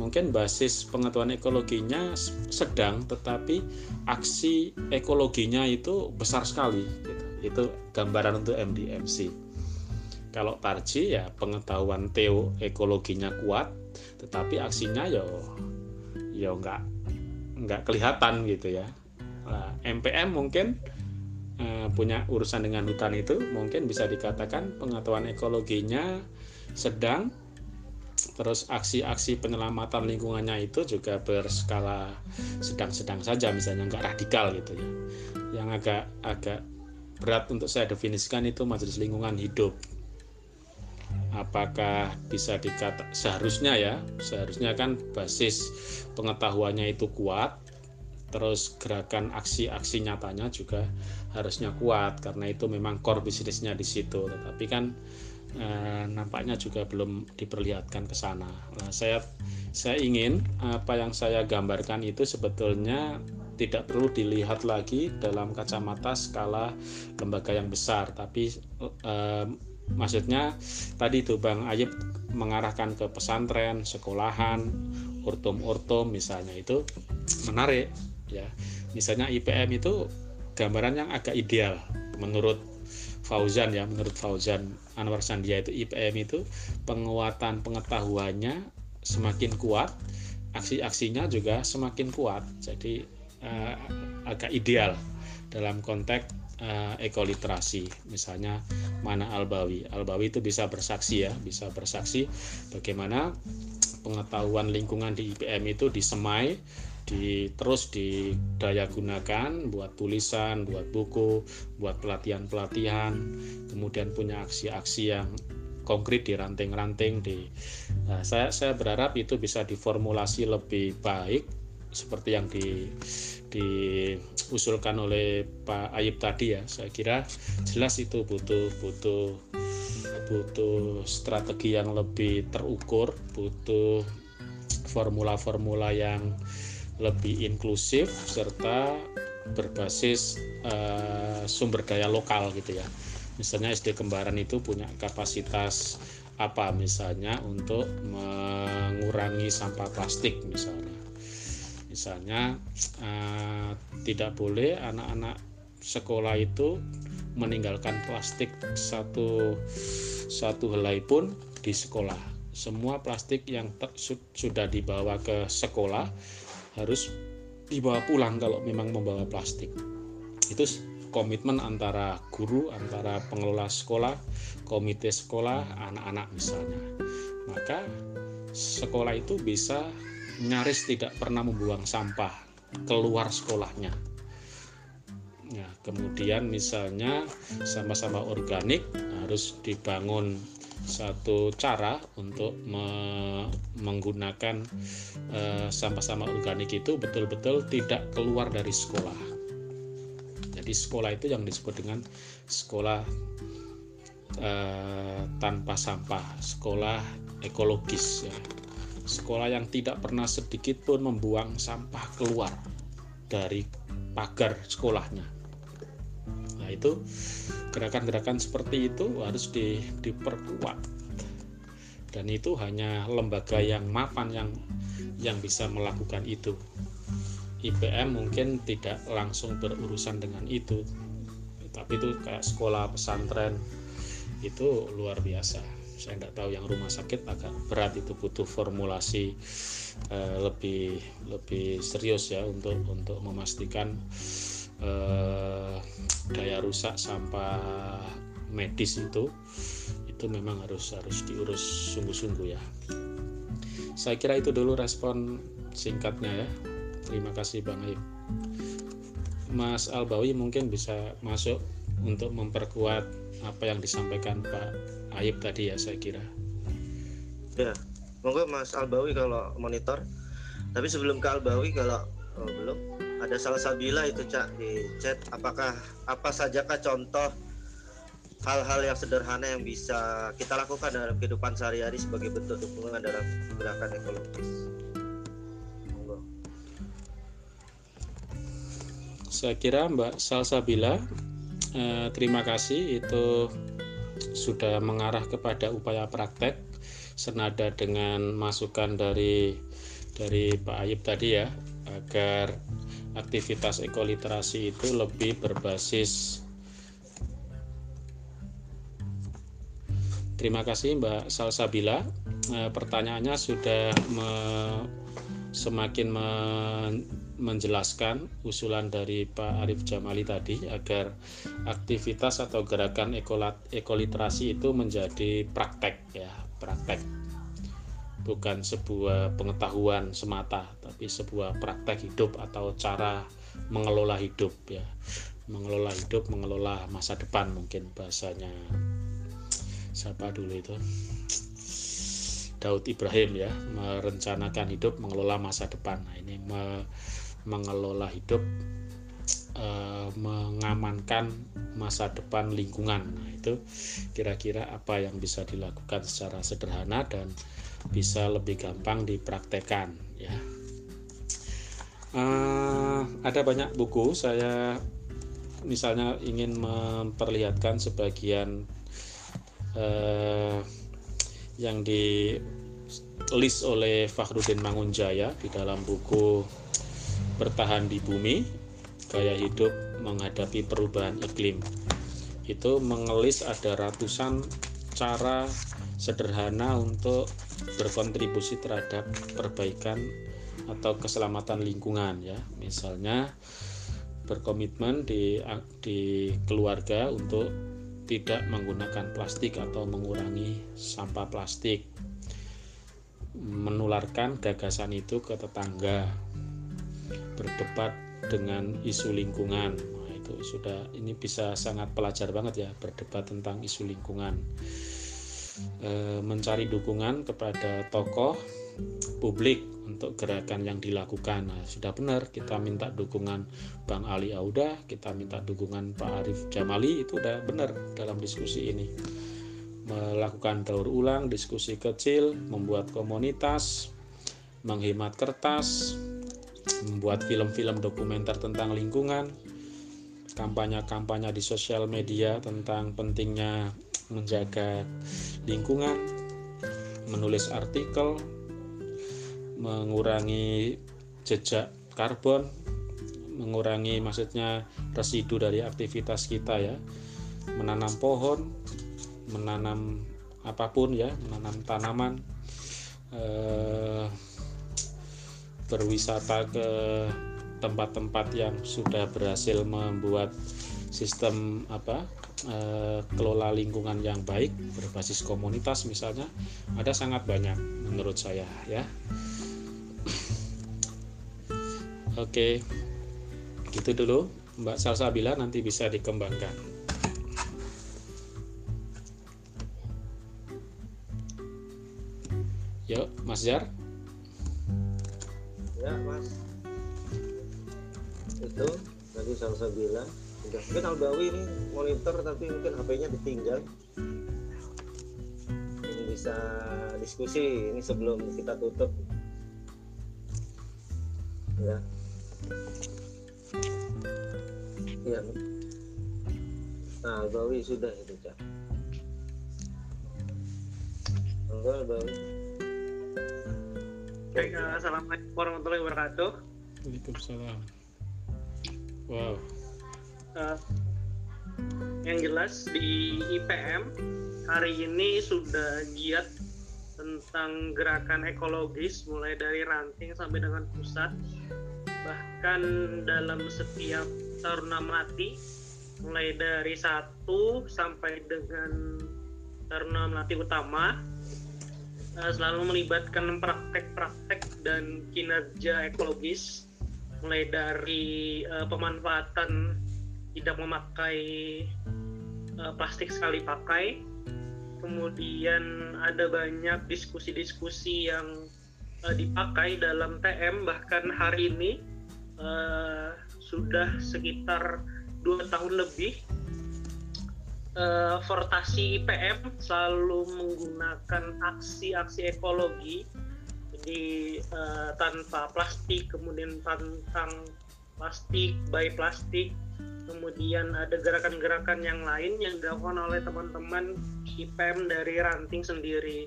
Mungkin basis pengetahuan ekologinya sedang, tetapi aksi ekologinya itu besar sekali. Gitu. Itu gambaran untuk MDMC. Kalau Parji ya pengetahuan teoekologinya kuat, tetapi aksinya ya ya nggak nggak kelihatan gitu ya. Nah, MPM mungkin Eh, punya urusan dengan hutan itu mungkin bisa dikatakan pengetahuan ekologinya sedang terus aksi-aksi penyelamatan lingkungannya itu juga berskala sedang-sedang saja misalnya nggak radikal gitu ya yang agak agak berat untuk saya definisikan itu majelis lingkungan hidup apakah bisa dikata seharusnya ya seharusnya kan basis pengetahuannya itu kuat terus gerakan aksi-aksi nyatanya juga harusnya kuat karena itu memang core bisnisnya di situ. Tetapi kan eh, nampaknya juga belum diperlihatkan ke sana. Nah, saya saya ingin apa yang saya gambarkan itu sebetulnya tidak perlu dilihat lagi dalam kacamata skala lembaga yang besar tapi eh, maksudnya tadi itu Bang Ayub mengarahkan ke pesantren, sekolahan, urtum-urtum misalnya itu menarik ya. Misalnya IPM itu gambaran yang agak ideal menurut Fauzan ya menurut Fauzan Anwar Sandia itu IPM itu penguatan pengetahuannya semakin kuat aksi-aksinya juga semakin kuat. Jadi uh, agak ideal dalam konteks uh, ekoliterasi misalnya mana Albawi. Albawi itu bisa bersaksi ya bisa bersaksi bagaimana pengetahuan lingkungan di IPM itu disemai di terus didaya gunakan buat tulisan, buat buku, buat pelatihan-pelatihan, kemudian punya aksi-aksi yang konkret di ranting-ranting di nah, saya saya berharap itu bisa diformulasi lebih baik seperti yang di diusulkan oleh Pak Ayub tadi ya saya kira jelas itu butuh butuh butuh strategi yang lebih terukur butuh formula-formula yang lebih inklusif serta berbasis uh, sumber daya lokal gitu ya. Misalnya SD Kembaran itu punya kapasitas apa misalnya untuk mengurangi sampah plastik misalnya. Misalnya uh, tidak boleh anak-anak sekolah itu meninggalkan plastik satu satu helai pun di sekolah. Semua plastik yang sudah dibawa ke sekolah harus dibawa pulang kalau memang membawa plastik itu komitmen antara guru antara pengelola sekolah komite sekolah anak-anak misalnya maka sekolah itu bisa nyaris tidak pernah membuang sampah keluar sekolahnya ya kemudian misalnya sama-sama organik harus dibangun satu cara untuk me menggunakan uh, sampah-sampah organik itu betul-betul tidak keluar dari sekolah. Jadi sekolah itu yang disebut dengan sekolah uh, tanpa sampah, sekolah ekologis ya. Sekolah yang tidak pernah sedikit pun membuang sampah keluar dari pagar sekolahnya. Nah, itu gerakan-gerakan seperti itu harus di, diperkuat. Dan itu hanya lembaga yang mapan yang yang bisa melakukan itu. IPM mungkin tidak langsung berurusan dengan itu tapi itu kayak sekolah pesantren itu luar biasa saya tidak tahu yang rumah sakit agak berat itu butuh formulasi uh, lebih lebih serius ya untuk untuk memastikan eh, daya rusak sampah medis itu itu memang harus harus diurus sungguh-sungguh ya. Saya kira itu dulu respon singkatnya ya. Terima kasih Bang Ayub. Mas Albawi mungkin bisa masuk untuk memperkuat apa yang disampaikan Pak Ayub tadi ya saya kira. Ya, monggo Mas Albawi kalau monitor. Tapi sebelum ke Albawi kalau oh, belum ada salah sabila itu cak di chat apakah apa sajakah contoh hal-hal yang sederhana yang bisa kita lakukan dalam kehidupan sehari-hari sebagai bentuk dukungan dalam gerakan ekologis. Monggo. Saya kira Mbak Salsabila eh, terima kasih itu sudah mengarah kepada upaya praktek senada dengan masukan dari dari Pak Ayub tadi ya agar aktivitas ekoliterasi itu lebih berbasis Terima kasih Mbak Salsabila. E, pertanyaannya sudah me, semakin me, menjelaskan usulan dari Pak Arif Jamali tadi agar aktivitas atau gerakan ekoliterasi itu menjadi praktek ya, praktek. Bukan sebuah pengetahuan semata, tapi sebuah praktek hidup atau cara mengelola hidup ya. Mengelola hidup, mengelola masa depan mungkin bahasanya siapa dulu itu Daud Ibrahim ya merencanakan hidup mengelola masa depan nah ini me, mengelola hidup e, mengamankan masa depan lingkungan. Nah itu kira-kira apa yang bisa dilakukan secara sederhana dan bisa lebih gampang dipraktekkan ya. E, ada banyak buku. Saya misalnya ingin memperlihatkan sebagian eh, yang di list oleh Fakhrudin Mangunjaya di dalam buku Bertahan di Bumi Gaya Hidup Menghadapi Perubahan Iklim. Itu mengelis ada ratusan cara sederhana untuk berkontribusi terhadap perbaikan atau keselamatan lingkungan ya. Misalnya berkomitmen di di keluarga untuk tidak menggunakan plastik atau mengurangi sampah plastik. Menularkan gagasan itu ke tetangga berdebat dengan isu lingkungan nah, itu sudah ini bisa sangat pelajar banget ya berdebat tentang isu lingkungan e, mencari dukungan kepada tokoh publik untuk gerakan yang dilakukan. Nah, sudah benar kita minta dukungan Bang Ali Auda, kita minta dukungan Pak Arif Jamali itu udah benar dalam diskusi ini. Melakukan daur ulang, diskusi kecil, membuat komunitas, menghemat kertas, membuat film-film dokumenter tentang lingkungan, kampanye-kampanye di sosial media tentang pentingnya menjaga lingkungan, menulis artikel, mengurangi jejak karbon, mengurangi maksudnya residu dari aktivitas kita ya, menanam pohon, menanam apa pun ya, menanam tanaman, eh, berwisata ke tempat-tempat yang sudah berhasil membuat sistem apa eh, kelola lingkungan yang baik berbasis komunitas misalnya ada sangat banyak menurut saya ya [CLEARS THROAT] Oke, gitu dulu Mbak Salsabila nanti bisa dikembangkan. Yuk, Mas Jar. Ya, Mas. Itu tadi Salsabila. Udah mungkin Albawi ini monitor tapi mungkin HP-nya ditinggal. Ini bisa diskusi ini sebelum kita tutup. Ya. Iya. Nah, Albawi sudah itu, Cak. Enggak, Albawi. Baik, Assalamualaikum warahmatullahi wabarakatuh. Waalaikumsalam. Wow. Uh, yang jelas di IPM hari ini sudah giat tentang gerakan ekologis mulai dari ranting sampai dengan pusat bahkan dalam setiap taruna mati mulai dari satu sampai dengan taruna melati utama uh, selalu melibatkan praktek-praktek dan kinerja ekologis mulai dari uh, pemanfaatan tidak memakai uh, plastik sekali pakai. Kemudian ada banyak diskusi-diskusi yang uh, dipakai dalam TM bahkan hari ini uh, sudah sekitar dua tahun lebih uh, Fortasi IPM selalu menggunakan aksi-aksi ekologi. Di uh, tanpa plastik kemudian tentang plastik by plastik. Kemudian ada gerakan-gerakan yang lain yang dilakukan oleh teman-teman IPM dari ranting sendiri.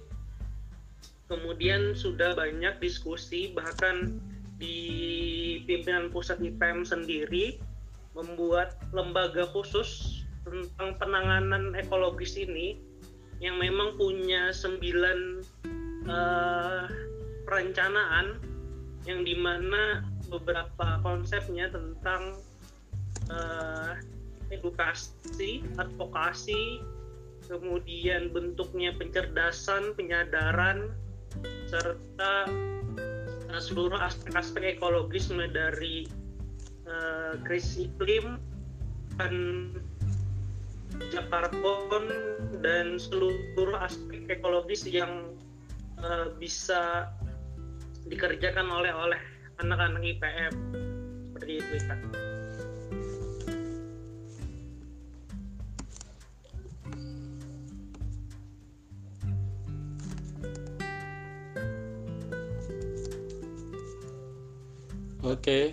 Kemudian sudah banyak diskusi bahkan di pimpinan pusat IPM sendiri membuat lembaga khusus tentang penanganan ekologis ini yang memang punya sembilan uh, perencanaan yang di mana beberapa konsepnya tentang uh, edukasi, advokasi, kemudian bentuknya pencerdasan, penyadaran, serta uh, seluruh aspek-aspek ekologis mulai dari uh, krisis iklim dan karbon dan seluruh aspek ekologis yang uh, bisa dikerjakan oleh oleh anak-anak IPM seperti itu Kak. Oke.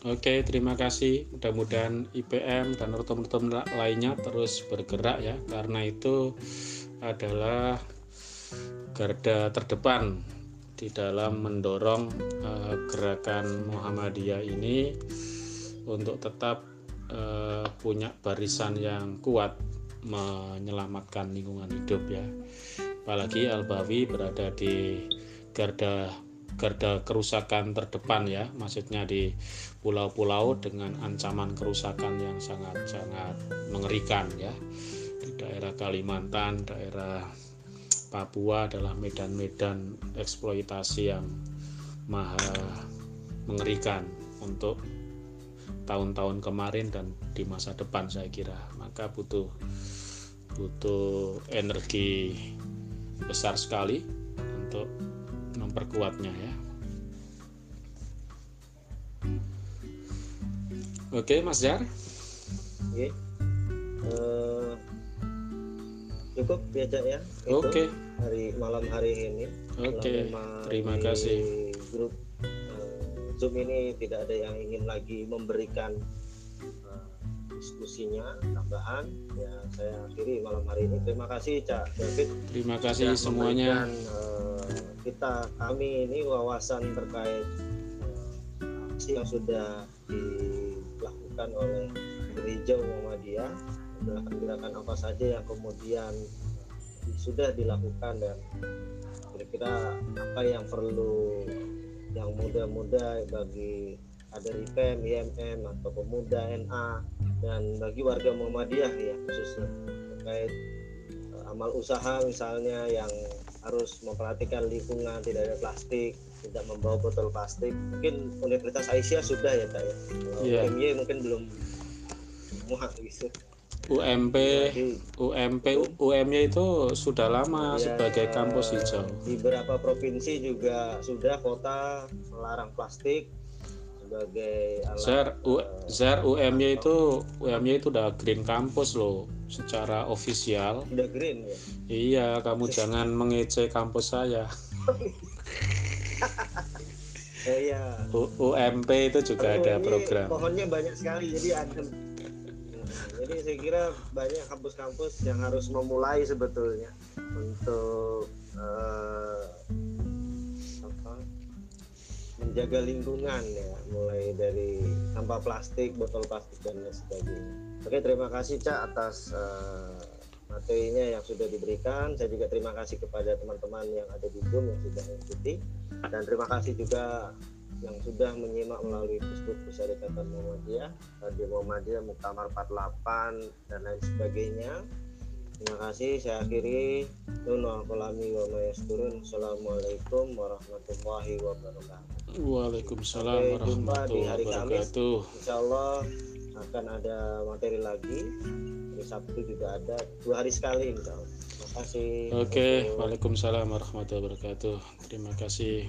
Oke, terima kasih. Mudah-mudahan IPM dan teman-teman lainnya terus bergerak ya, karena itu adalah garda terdepan di dalam mendorong uh, gerakan Muhammadiyah ini untuk tetap uh, punya barisan yang kuat menyelamatkan lingkungan hidup ya. Apalagi Al-Bawi berada di garda garda kerusakan terdepan ya maksudnya di pulau-pulau dengan ancaman kerusakan yang sangat-sangat mengerikan ya di daerah Kalimantan daerah Papua adalah medan-medan eksploitasi yang maha mengerikan untuk tahun-tahun kemarin dan di masa depan saya kira maka butuh butuh energi besar sekali untuk memperkuatnya ya. Oke, Mas Jar. Oke. Uh, cukup ya, Cak ya. Oke. Hari malam hari ini. Oke. Terima kasih. Grup uh, Zoom ini tidak ada yang ingin lagi memberikan diskusinya tambahan ya saya akhiri malam hari ini terima kasih Cak David terima kasih semuanya uh, kita kami ini wawasan terkait uh, aksi yang sudah dilakukan oleh gereja Muhammadiyah gerakan-gerakan apa saja yang kemudian sudah dilakukan dan kira-kira apa yang perlu yang muda-muda bagi ada IPM, IMM atau pemuda NA dan bagi warga Muhammadiyah ya khususnya terkait uh, amal usaha misalnya yang harus memperhatikan lingkungan tidak ada plastik tidak membawa botol plastik mungkin Universitas Aisyah sudah ya kak ya yeah. UMY mungkin belum muat gitu UMP UMP UMY itu sudah lama ya, sebagai kampus hijau di beberapa provinsi juga sudah kota melarang plastik sebagai alat Zer, U, Zer UMY itu UMY itu udah green campus loh secara ofisial. Udah green ya. Iya, kamu jangan mengecek kampus saya. [LAUGHS] oh, iya. U, UMP itu juga oh, ada program. Pohonnya banyak sekali jadi ada jadi saya kira banyak kampus-kampus yang harus memulai sebetulnya untuk uh, menjaga lingkungan ya mulai dari sampah plastik botol plastik dan lain sebagainya oke terima kasih cak atas uh, materinya yang sudah diberikan saya juga terima kasih kepada teman-teman yang ada di zoom yang sudah mengikuti dan terima kasih juga yang sudah menyimak melalui Facebook Persyarikatan Muhammadiyah, Radio Muhammadiyah, Muktamar 48 dan lain sebagainya. Terima kasih. Saya akhiri. Nunul kolami wa mayasturun. Assalamualaikum warahmatullahi wabarakatuh. Waalaikumsalam warahmatullahi wabarakatuh. Insya Allah akan ada materi lagi hari Sabtu juga ada dua hari sekali insya Allah kasih. Oke, okay. Waalaikumsalam warahmatullahi wabarakatuh. Terima kasih.